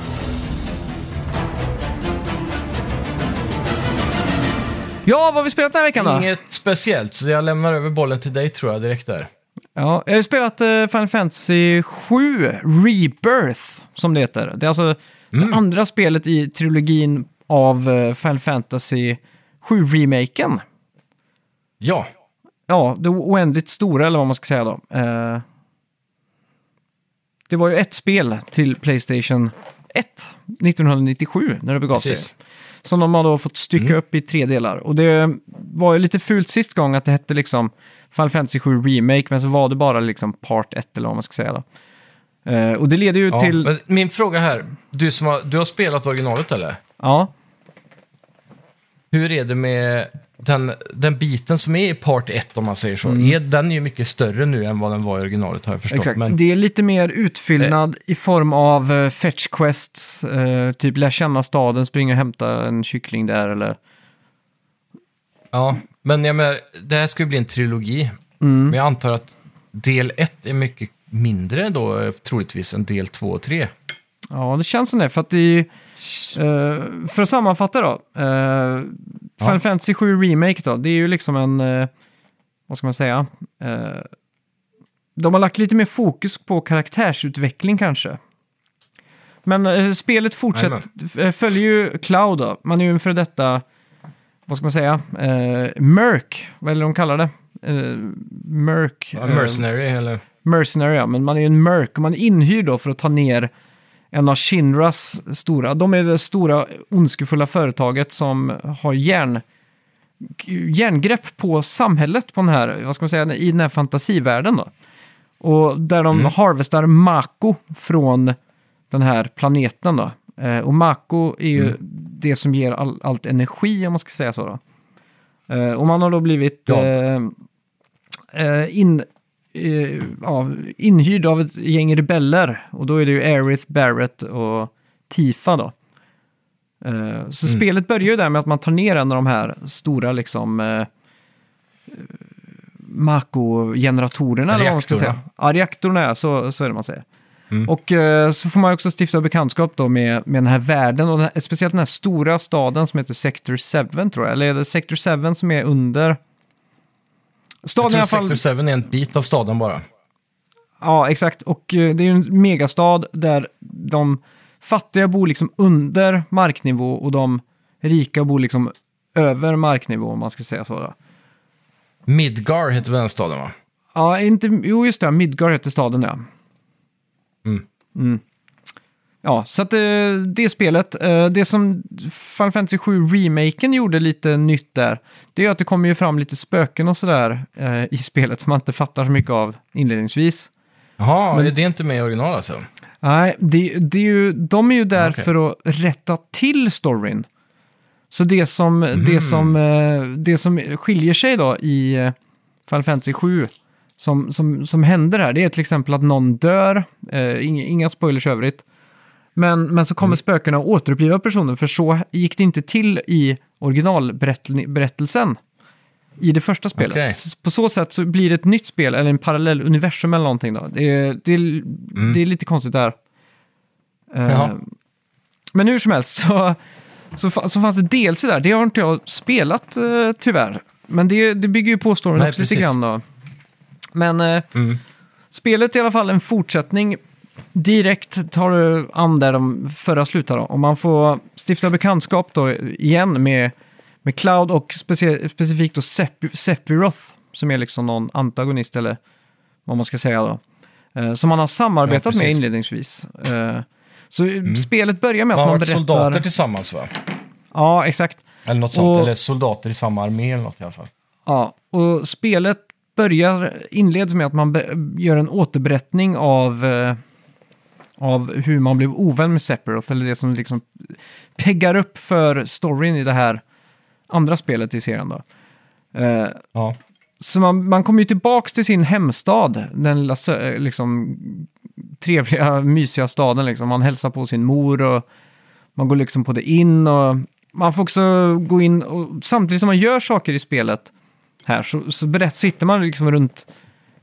Ja, vad har vi spelat den här veckan då? Inget speciellt, så jag lämnar över bollen till dig tror jag direkt där. Ja, jag har spelat uh, Final Fantasy 7 Rebirth, som det heter. Det är alltså Mm. det andra spelet i trilogin av eh, Final Fantasy 7-remaken. Ja, Ja, det oändligt stora eller vad man ska säga då. Eh, det var ju ett spel till Playstation 1 1997 när det begav sig. precis. Som de har då fått stycka Mm. upp i tre delar. Och det var ju lite fult sist gång att det hette liksom Final Fantasy 7 Remake, men så var det bara liksom Part 1 eller vad man ska säga då. Eh, och det leder ju Ja, till... min fråga här, du, som har, du har spelat originalet eller? Ja, hur är det med den, den biten som är i part 1 om man säger så? Är, den är ju mycket större nu än vad den var i originalet har jag förstått. Exakt. Men, Det är lite mer utfyllnad i form av eh, fetch quests, eh, typ lär känna staden, springa och hämta en kyckling där eller... ja, men jag menar, det här ska ju bli en trilogi. Mm. Men jag antar att del 1 är mycket mindre då eh, troligtvis än del 2 och 3. Ja, det känns som det. För att det är, eh, För att sammanfatta då. Uh, Final Ja. Fantasy 7 Remake då, det är ju liksom en... eh, vad ska man säga? Eh, de har lagt lite mer fokus på karaktärsutveckling kanske. Men eh, spelet fortsätter, eh, följer ju Cloud då. Man är ju en för detta, vad ska man säga, uh, Merc, vad är det de kallar det? Uh, Merc. Ja, eh, Mercenary eller? Mercenary, ja. Men man är ju en Merc och man är inhyrd då för att ta ner en av Shinras stora. De är det stora ondskefulla företaget som har järn, järngrepp på samhället på den här, vad ska man säga, i den här fantasivärlden då. Och där de Mm. harvestar Mako från den här planeten då. Eh, och Mako är ju Mm. det som ger all, allt energi, om man ska säga så då. Eh, och man har då blivit Ja. eh, eh, in, eh, ja, inhyrd av ett gäng rebeller. Och då är det ju Aerith, Barrett och Tifa då. Eh, så Mm. spelet börjar ju där med att man tar ner en av de här stora liksom eh, Mako-generatorerna eller vad man ska säga. Ja, reaktorerna, så, så är det man säger. Mm. Och eh, så får man också stifta bekantskap då med, med den här världen och den här, speciellt den här stora staden som heter Sector 7 tror jag. Eller är det Sector 7 som är under? Staden Jag tror fall... Sector 7 är en bit av staden bara. Ja, exakt. Och eh, det är ju en megastad där de fattiga bor liksom under marknivå och de rika bor liksom över marknivå om man ska säga så. Då. Midgar heter väl den staden va? Ja, inte, jo just det, Midgard heter staden ja. Mm. Mm. Ja, så att eh, det spelet, eh, det som Final Fantasy 7 remaken gjorde lite nytt där, det är att det kommer ju fram lite spöken och sådär eh, i spelet som man inte fattar så mycket av inledningsvis. Jaha, Men- är det inte med i original alltså? Nej, det, det är ju, de är ju där Okej. för att rätta till storyn. Så det som, det som, eh, det som skiljer sig då i Final Fantasy 7 som, som, som händer här, det är till exempel att någon dör, inga, inga spoilers övrigt. Men, men så kommer spökena att återuppliva personen, för så gick det inte till i originalberättelsen i det första spelet. S- På så sätt så blir det ett nytt spel, eller en parallell universum eller någonting. Då. Det, är, det, är, det är lite konstigt där. Jaha. men hur som helst så, så, så fanns det DLC där. Det har inte jag spelat eh, tyvärr. Men det, det bygger ju på storyn också lite precis. grann då. Men eh, Mm. spelet är i alla fall en fortsättning. Direkt tar det an där de förra slutade. då. Och man får stifta bekantskap då igen med, med Cloud och specie, specifikt då Sep- Sephiroth. Som är liksom någon antagonist eller vad man ska säga då. Eh, som man har Ja, samarbetat med precis. inledningsvis. Eh, så spelet börjar med att Man har man varit berättar... soldater tillsammans va? Ja, exakt. Eller något sånt, Och- eller soldater i samma armé eller något i alla fall. Ja, och spelet börjar, inleds med att man gör en återberättning av, eh, av hur man blev ovän med Sephiroth, eller det som liksom peggar upp för storyn i det här andra spelet i serien. Då. Eh, Ja. så man, man kommer ju tillbaka till sin hemstad, den lilla sö- liksom, trevliga, mysiga staden. Liksom. Man hälsar på sin mor och man går liksom på det in. och Man får också gå in och samtidigt som man gör saker i spelet här så, så berätt, sitter man liksom runt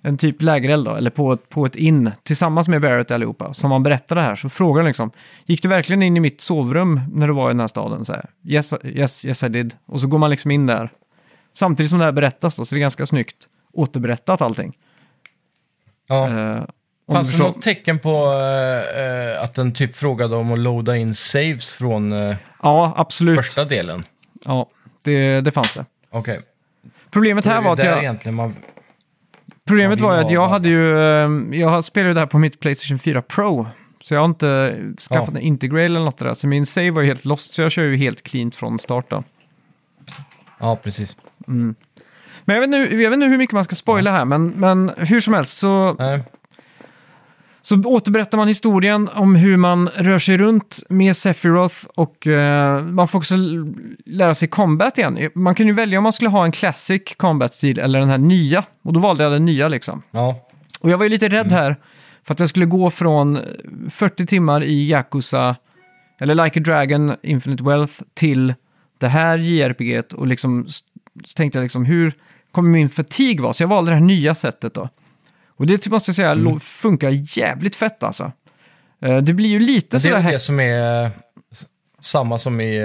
en typ lägereld då, eller på ett, på ett inn tillsammans med Barrett allihopa. Som man berättar det här så frågar han liksom, gick du verkligen in i mitt sovrum när du var i den här staden? Så här, yes, yes, yes I did. Och så går man liksom in där. Samtidigt som det här berättas då, så det är ganska snyggt återberättat allting. ja. Om Fanns det något tecken på eh, att den typ frågade om att loada in saves från eh, Ja, absolut. första delen? Ja, det, det fanns det. Okej. Problemet Då är här var att jag... egentligen man... Problemet var ju att jag hade ju, eh, jag spelade det här på mitt Playstation 4 Pro. Så jag har inte skaffat Ja. en Integral eller något där. Så min save var ju helt lost, så jag kör ju helt cleant från start då. Ja, precis. Men jag vet, nu, jag vet inte hur mycket man ska spoila här, men, men hur som helst så, Nej. Så återberättar man historien om hur man rör sig runt med Sephiroth och eh, man får också lära sig combat igen. Man kan ju välja om man skulle ha en classic combat-stil eller den här nya. Och då valde jag den nya liksom. Ja, Och jag var ju lite rädd här för att jag skulle gå från 40 timmar i Yakuza, eller Like a Dragon, Infinite Wealth, till det här JRPG och liksom så tänkte jag liksom hur kommer min fatig vara? Så jag valde det här nya sättet då. Och det måste jag säga lo- funkar jävligt fett alltså. Eh, Det blir ju lite men det är sådär väl här... det som är samma som i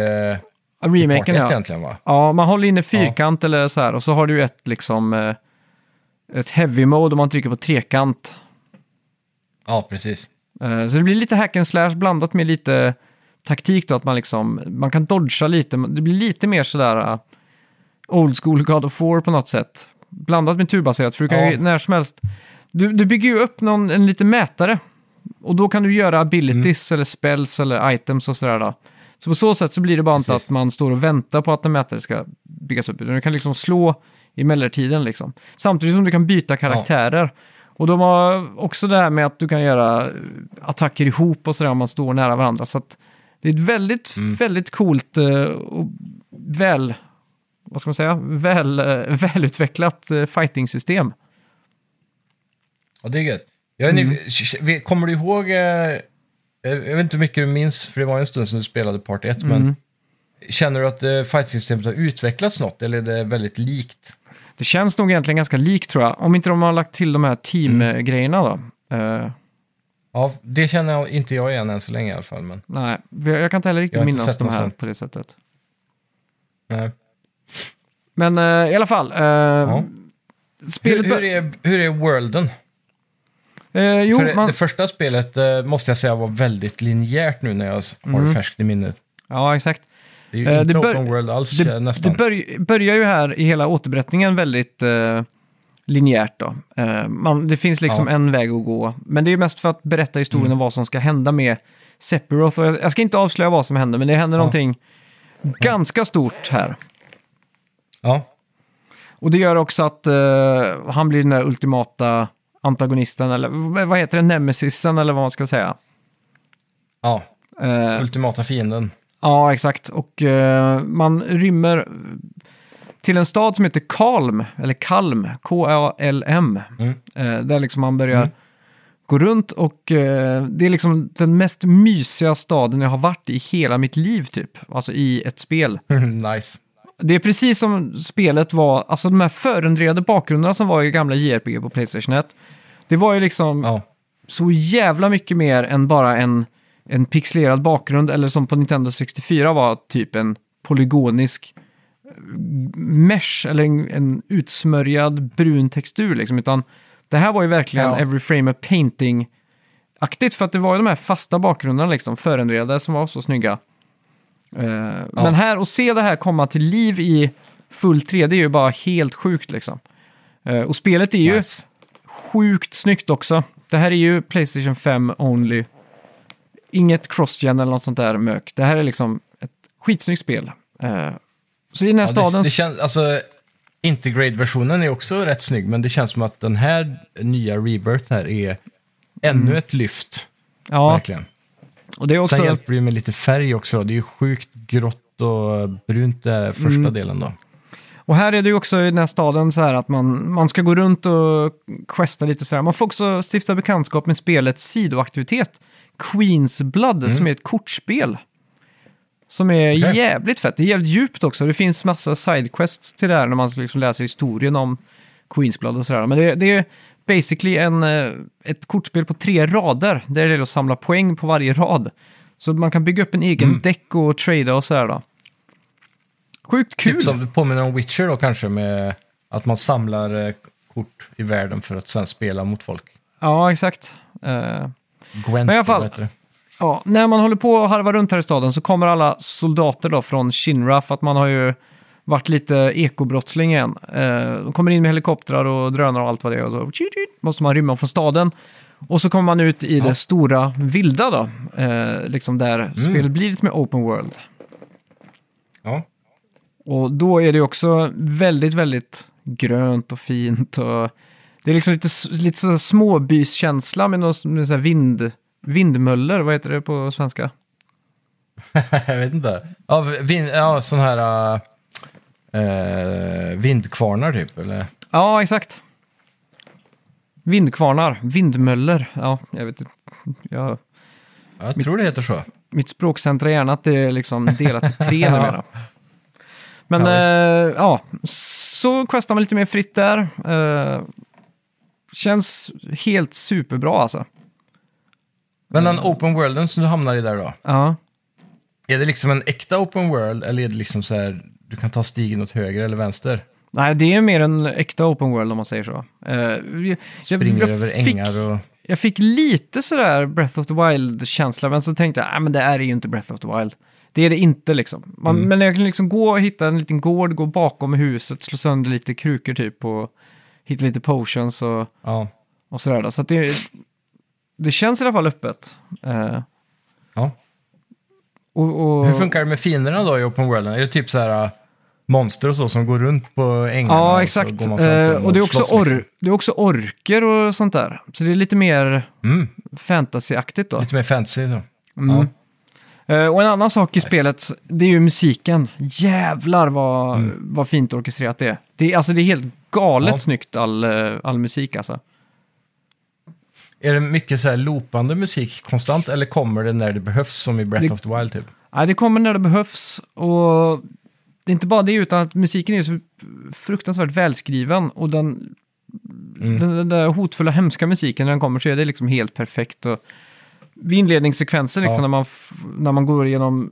Part Remaken 1 ja. egentligen va? Ja, man håller inne fyrkant eller så här och så har du ett liksom... eh, Ett heavy mode om man trycker på trekant. Ja, precis. Eh, Så det blir lite hack and slash blandat med lite taktik då, att man liksom, man kan dodga lite, det blir lite mer sådär old school God of War på något sätt. Blandat med turbaserat, för du kan Ja. ju när som helst, du, du bygger ju upp någon, en liten mätare och då kan du göra abilities Mm. eller spells eller items och sådär då. Så på så sätt så blir det bara inte Precis. att man står och väntar på att en mätare ska byggas upp, utan du kan liksom slå i mellantiden liksom. Samtidigt som du kan byta karaktärer. Och de har också det här med att du kan göra eh, attacker ihop och sådär om man står nära varandra. Så det är ett väldigt, väldigt coolt eh, och väl, vad ska man säga, väl, eh, välutvecklat fighting-system. Ja, det är gött. Jag vet, Mm. kommer du ihåg, eh, jag vet inte hur mycket du minns, för det var en stund sedan du spelade Part 1, Mm. men känner du att eh, fight-systemet har utvecklats något, eller är det väldigt likt? Det känns nog egentligen ganska likt tror jag, om inte de har lagt till de här team-grejerna då. Eh, Ja, det känner jag, inte jag igen än så länge i alla fall, men nej, jag kan inte heller riktigt inte minnas de här sånt. på det sättet. nej. Men eh, i alla fall, eh, spelet... Hur, hur, är, hur är worlden? Eh, jo, För det, man... det första spelet eh, måste jag säga var väldigt linjärt nu när jag har det färskt i minnet. Ja, exakt. Det är ju Eh, inte det bör- open world alls Det, eh, nästan. det börj, börjar ju här i hela återberättningen väldigt eh, linjärt då. Eh, man, det finns liksom en väg att gå. Men det är mest för att berätta historien Mm. om vad som ska hända med Sephiroth. Och jag, jag ska inte avslöja vad som händer, men det händer någonting ganska stort här. Ja, Och det gör också att eh, han blir den där ultimata antagonisten, eller vad heter det, nemesisen eller vad man ska säga. ja. Eh, ultimata fienden. Ja, exakt. Och eh, man rymmer till en stad som heter Kalm, eller Kalm, K-A-L-M. Mm. Eh, där liksom man börjar Mm. gå runt och det är liksom den mest mysiga staden jag har varit i hela mitt liv typ. Alltså i ett spel. nice. Det är precis som spelet var, alltså de här förändrade bakgrunderna som var i gamla JRPG på Playstation 1. Det var ju liksom Ja, så jävla mycket mer än bara en, en pixelerad bakgrund eller som på Nintendo 64 var typ en polygonisk eh, mesh eller en, en utsmörjad brun textur liksom. Utan det här var ju verkligen Ja. every frame a painting-aktigt för att det var ju de här fasta bakgrunderna liksom, förändrade som var så snygga. Eh, Men här, att se det här komma till liv i full 3D är ju bara helt sjukt liksom. Eh, och spelet är ju nice. Sjukt snyggt också. Det här är ju Playstation 5 only. Inget cross-gen eller något sånt där mök. Det här är liksom ett skitsnyggt spel. Eh, så i den här Ja, staden... det, det känns, alltså, Integrate-versionen är också rätt snygg, men det känns som att den här nya Rebirth här är ännu ett lyft. ja, Verkligen. och det är också... Sen hjälper det med lite färg också. Det är ju sjukt grått och brunt det första Mm. delen då. Och här är det ju också i den här staden så här att man, man ska gå runt och questa lite så här. Man får också stifta bekantskap med spelets sidoaktivitet. Queen's Blood, som är ett kortspel. Som är Okej. jävligt fett. Det är jävligt djupt också. Det finns massa sidequests till det här när man liksom läser historien om Queen's Blood och sådär. Men det, det är basically en, eh, ett kortspel på tre rader. Där det gäller att samla poäng på varje rad. Så man kan bygga upp en egen däck och trada och sådär då. Sjukt kul! Typ som påminner om Witcher då kanske, med att man samlar eh, kort i världen för att sen spela mot folk. Ja, exakt. Eh, Gwent, Men i alla fall- vad heter det? ja, när man håller på och harvar runt här i staden så kommer alla soldater då från Shinra för att man har ju varit lite ekobrottsling igen. Eh, de kommer in med helikoptrar och drönare och allt vad det är och så tjut, tjut, måste man rymma från staden. Och så kommer man ut i Ja. det stora vilda då, eh, liksom där spelet blir lite mer open world. Ja. Och då är det också väldigt, väldigt grönt och fint och Det är liksom lite, lite så småbyskänsla med någon med så vind, vindmöller, vad heter det på svenska? jag vet inte. Ja, vin, ja sån här... Uh, vindkvarnar typ, eller? Ja, exakt. Vindkvarnar, vindmöller. Ja, jag vet inte. Jag, Jag tror det heter så. mitt språkcentra i hjärnan att det är liksom delat i tre numera. Men Ja, eh, ja, så questar man lite mer fritt där. Eh, känns helt superbra alltså. Men den open worlden som du hamnar i där då? Ja. Är det liksom en äkta open world eller är det liksom så här, du kan ta stigen åt höger eller vänster? Nej, det är mer en äkta open world om man säger så. Eh, jag, Springer jag över fick, ängar och... Jag fick lite sådär Breath of the Wild-känsla, men så tänkte jag, nej men det är ju inte Breath of the Wild. Det är det inte liksom. Man, Mm. Men jag kan liksom gå och hitta en liten gård, gå bakom huset, slå sönder lite krukor typ och hitta lite potions och, Ja. och sådär. Då. Så att det, det känns i alla fall öppet. Eh, ja. och, och, Hur funkar det med fienderna då i open worlden? Är det typ så här äh, monster och så som går runt på ängarna? Ja, och exakt. Så går man fram Eh, och det är, också slåss, or, liksom? det är också orker och sånt där. Så det är lite mer Mm, fantasyaktigt då. lite mer fantasy då. Mm. Ja. Eh, och en annan sak i spelet, det är ju musiken. Jävlar vad, Mm. vad fint orkestrerat det är. Det är, alltså, det är helt galet Ja. snyggt all, eh, all musik alltså. Är det mycket så här loopande musik konstant eller kommer det när det behövs som i Breath Det- of the Wild typ? Nej, det kommer när det behövs och det är inte bara det utan att musiken är så fruktansvärt välskriven och den, Mm. den, den där hotfulla hemska musiken när den kommer så är det liksom helt perfekt. Och vid inledningssekvensen liksom Ja. när, man, när man går igenom,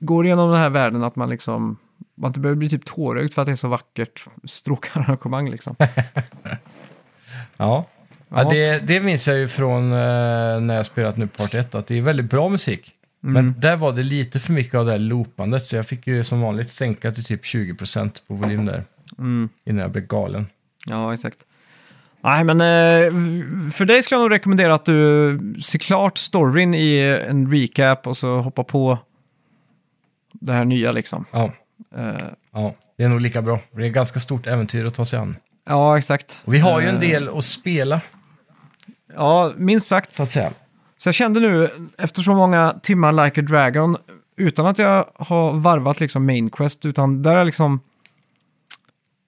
går igenom den här världen att man liksom man inte behöver bli typ tårögd för att det är så vackert stråkarrangemang liksom. Ja, Ja. det, det minns jag ju från eh, när jag spelat nu Part 1, att det är väldigt bra musik. Mm. Men där var det lite för mycket av det här loopandet, så jag fick ju som vanligt sänka till typ 20% på volym där. Mm. Innan jag blev galen. Ja, exakt. Nej, men eh, för dig skulle jag nog rekommendera att du ser klart storyn i en recap och så hoppa på det här nya liksom. Ja, Eh, ja, det är nog lika bra. Det är ett ganska stort äventyr att ta sig an. ja, exakt. Och vi har ju en Eh, del att spela, Ja, minst sagt. så att säga. Så jag kände nu, efter så många timmar Like a Dragon, utan att jag har varvat liksom main quest, utan där är liksom...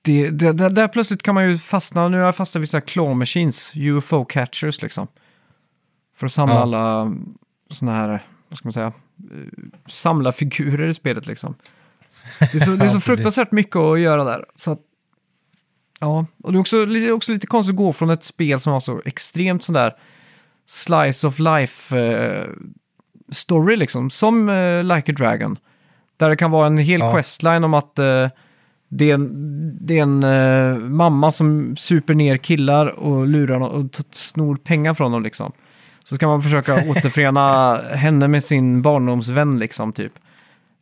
Det, det, där, där plötsligt kan man ju fastna, nu har jag fastnat vid så här claw machines, UFO catchers liksom. För att samla Ja. alla sådana här, vad ska man säga, samla figurer i spelet liksom. Det är så, det är så fruktansvärt mycket att göra där. Så att, ja, och det är också, lite- också lite konstigt att gå från ett spel som har så extremt sån där slice of life eh, story liksom, som eh, Like a Dragon. Där det kan vara en hel Ja. questline om att eh, det är en, det är en eh, mamma som super ner killar och lurar dem och t- snor pengar från dem liksom. Så ska man försöka återförena henne med sin barndomsvän liksom typ.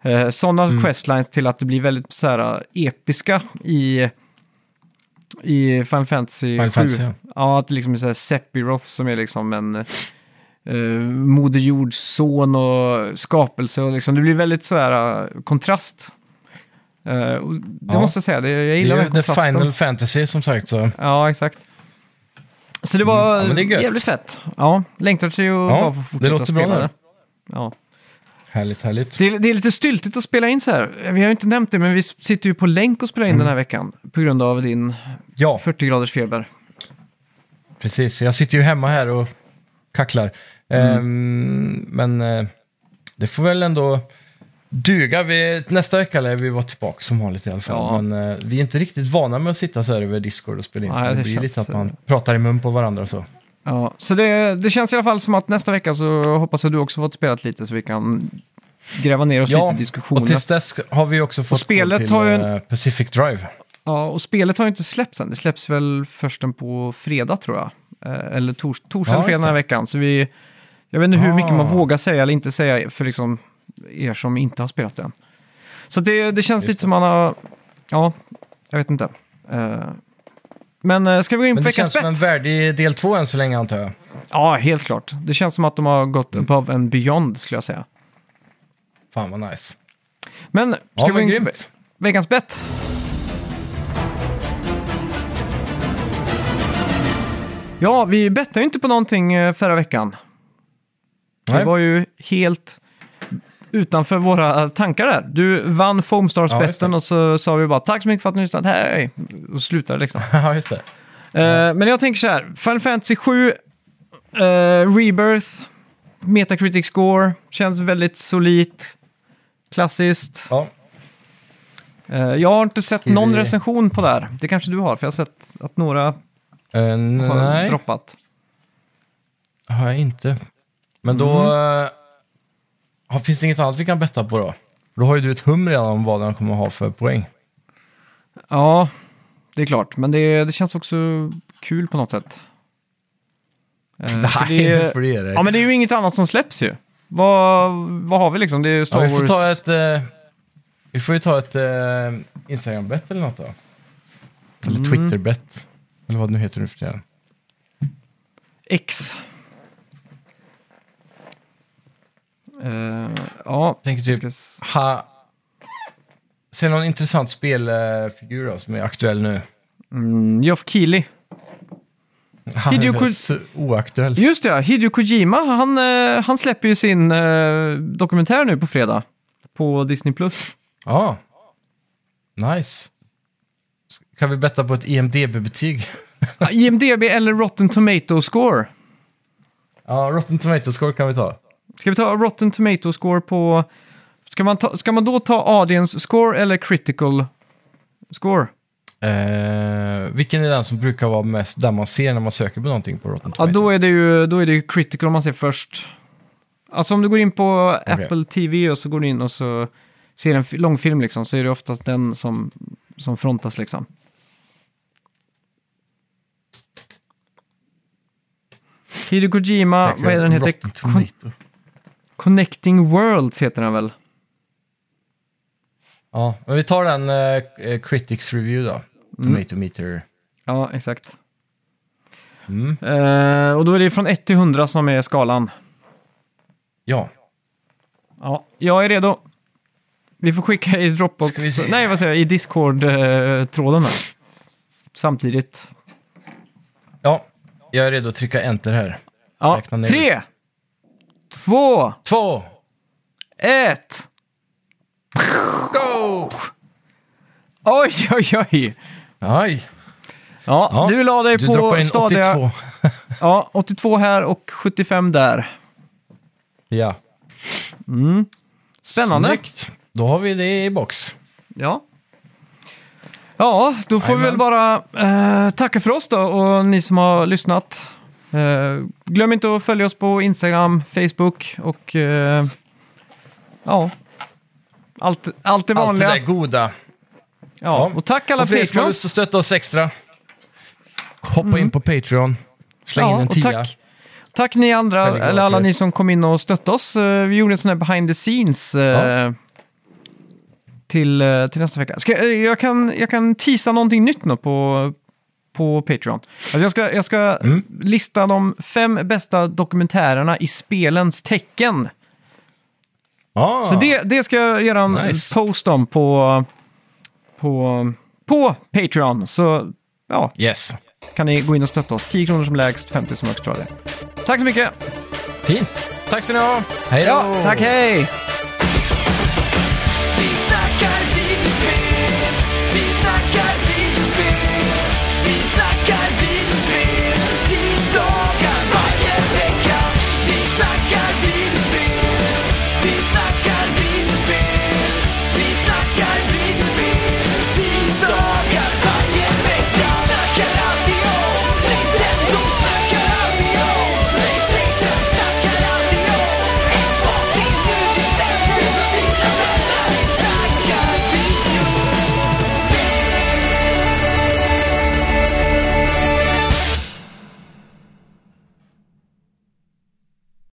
Eh, Sådana Mm. questlines till att det blir väldigt så här, episka i, i Final Fantasy Final 7. Fantasy, ja. Ja, att det liksom är så här Sephiroth som är liksom en uh, Moder Jords son och skapelse. Och liksom, det blir väldigt så här uh, kontrast. Och det Ja. måste jag säga, det, jag Det gillar är den ju The kontrasten. Final Fantasy som sagt, så Ja, exakt. Så det var Mm. Ja, det är jävligt fett. Ja, längtar till att Ja, få det låter bra spela nu. det. Ja. härligt, härligt. Det, är, det är lite styltigt att spela in så här. Vi har ju inte nämnt det, men vi sitter ju på länk och spelar in Mm. den här veckan. På grund av din Ja, 40 graders feber. precis. Jag sitter ju hemma här och kacklar. Mm. Ehm, men eh, det får väl ändå duga. Vi, nästa vecka lär vi vara tillbaka som vanligt i alla fall. Ja. Men eh, vi är inte riktigt vana med att sitta så här över Discord och spela in. Nej, så det, det blir känns, lite att eh, man pratar i mun på varandra och så. Ja, så det, det känns i alla fall som att nästa vecka så hoppas jag du också fått spelat lite så vi kan gräva ner oss lite i diskussionen. och tills dess har vi också fått spelet gå till har ju en- eh, Pacific Drive. Ja, och spelet har ju inte släppts än. Det släpps väl först på fredag tror jag. Eh, eller tors torsdag Ja, eller fredag den här veckan. Så vi, jag vet inte hur mycket man Ah. vågar säga eller inte säga för liksom er som inte har spelat det än. Så det, det känns Just lite det. som man har... Ja, jag vet inte. Eh, men eh, ska vi gå in Men på det veckans känns som bett? en värdig del två än så länge antar jag. Ja, helt klart. Det känns som att de har gått Mm. above and beyond skulle jag säga. Fan vad nice. Men ska Ja, vi gå in på veckans bett? Ja, vi bettade ju inte på någonting eh, förra veckan. Det Nej. var ju helt utanför våra tankar där. Du vann Ja, Foamstars-betten det. och så sa vi bara tack så mycket för att ni lyssnade, hej! Och slutade liksom. Ja, just det. Eh, men jag tänker så här, Final Fantasy 7, eh, Rebirth, Metacritic score, känns väldigt solidt, klassiskt. Ja. Eh, jag har inte sett någon vi- recension på det här. Det kanske du har, för jag har sett att några har nej, droppat. har jag inte. Men då... eh, finns det inget annat vi kan betta på då? Då har ju du ett hum redan om vad den kommer att ha för poäng. Ja, det är klart. Men det, det känns också kul på något sätt. Eh, för Nej, det, nu får du ge dig. Ja, men det är ju inget annat som släpps ju. Vad, vad har vi liksom? Det är Star Ja, vi får Wars... ta ett... eh, vi får ju ta ett eh, Instagram-bett eller något då. Eller Mm. Twitter-bett. Eller vad det nu heter nu för tiden. X. Eh, ja, Tänker typ... ska Ha... Se någon intressant spelfigur då, som är aktuell nu. mm, Geoff Keighley. Han är Hideo så- Ko- oaktuell. Just det, Hideo Kojima, han, eh, han släpper ju sin eh, dokumentär nu på fredag. På Disney+. Plus. Ja. Nice. Kan vi betta på ett IMDB-betyg? IMDB eller Rotten Tomato Score. ja, Rotten Tomato-score kan vi ta. Ska vi ta Rotten Tomato Score på... Ska man, ta, ska man då ta Audience Score eller Critical Score? Eh, vilken är den som brukar vara mest där man ser när man söker på någonting på Rotten Ja, Tomato? då är det ju, då är det ju Critical om man ser först. Alltså om du går in på Apple TV och så går du in och så ser en fi- långfilm liksom, så är det oftast den som, som frontas liksom. Hideo Kojima, Säkert vad är den heter? Rotten Tomato. Connecting Worlds heter den väl? Ja, men vi tar den eh, eh, Critics Review då. Mm. Tomato Meter. Ja, exakt. Mm. Eh, och då är det från 1 till 100 som är skalan. Ja. Ja, jag är redo. Vi får skicka i Dropbox, nej vad säger jag, i Discord-tråden där. Samtidigt. ja, jag är redo att trycka enter här. Ja, tre, två, Två, ett. go! Oj, oj, oj. Aj, Ja, Ja, du la dig du på droppar in stadiga... 82. Ja, 82 här och 75 där. ja. Spännande. Snyggt. Då har vi det i box. Ja. Ja, då får vi väl Jajamän. bara eh, tacka för oss då och ni som har lyssnat. Eh, glöm inte att följa oss på Instagram, Facebook och eh, ja, allt, allt det Allt det vanliga. där goda. ja. Och tack alla och för Patreons. lust att stötta oss extra, hoppa in på Patreon. Släng in en tia. tack, tack ni andra, eller alla ni som kom in och stötte oss. Eh, vi gjorde en sån här behind the scenes Ja. till, till nästa vecka. Ska, jag- kan, jag kan teasa någonting nytt nu på, på Patreon. Alltså jag ska, jag ska Mm. lista de fem bästa dokumentärerna i spelens tecken. Ah, Så det, det ska jag göra en Nice. post om på, på, på Patreon. Så ja, Yes. kan ni gå in och stötta oss. 10 kronor som lägst, 50 som högst tror jag det. Tack så mycket! Fint. Tack ska ni ha. Hej då. Ja, tack hej!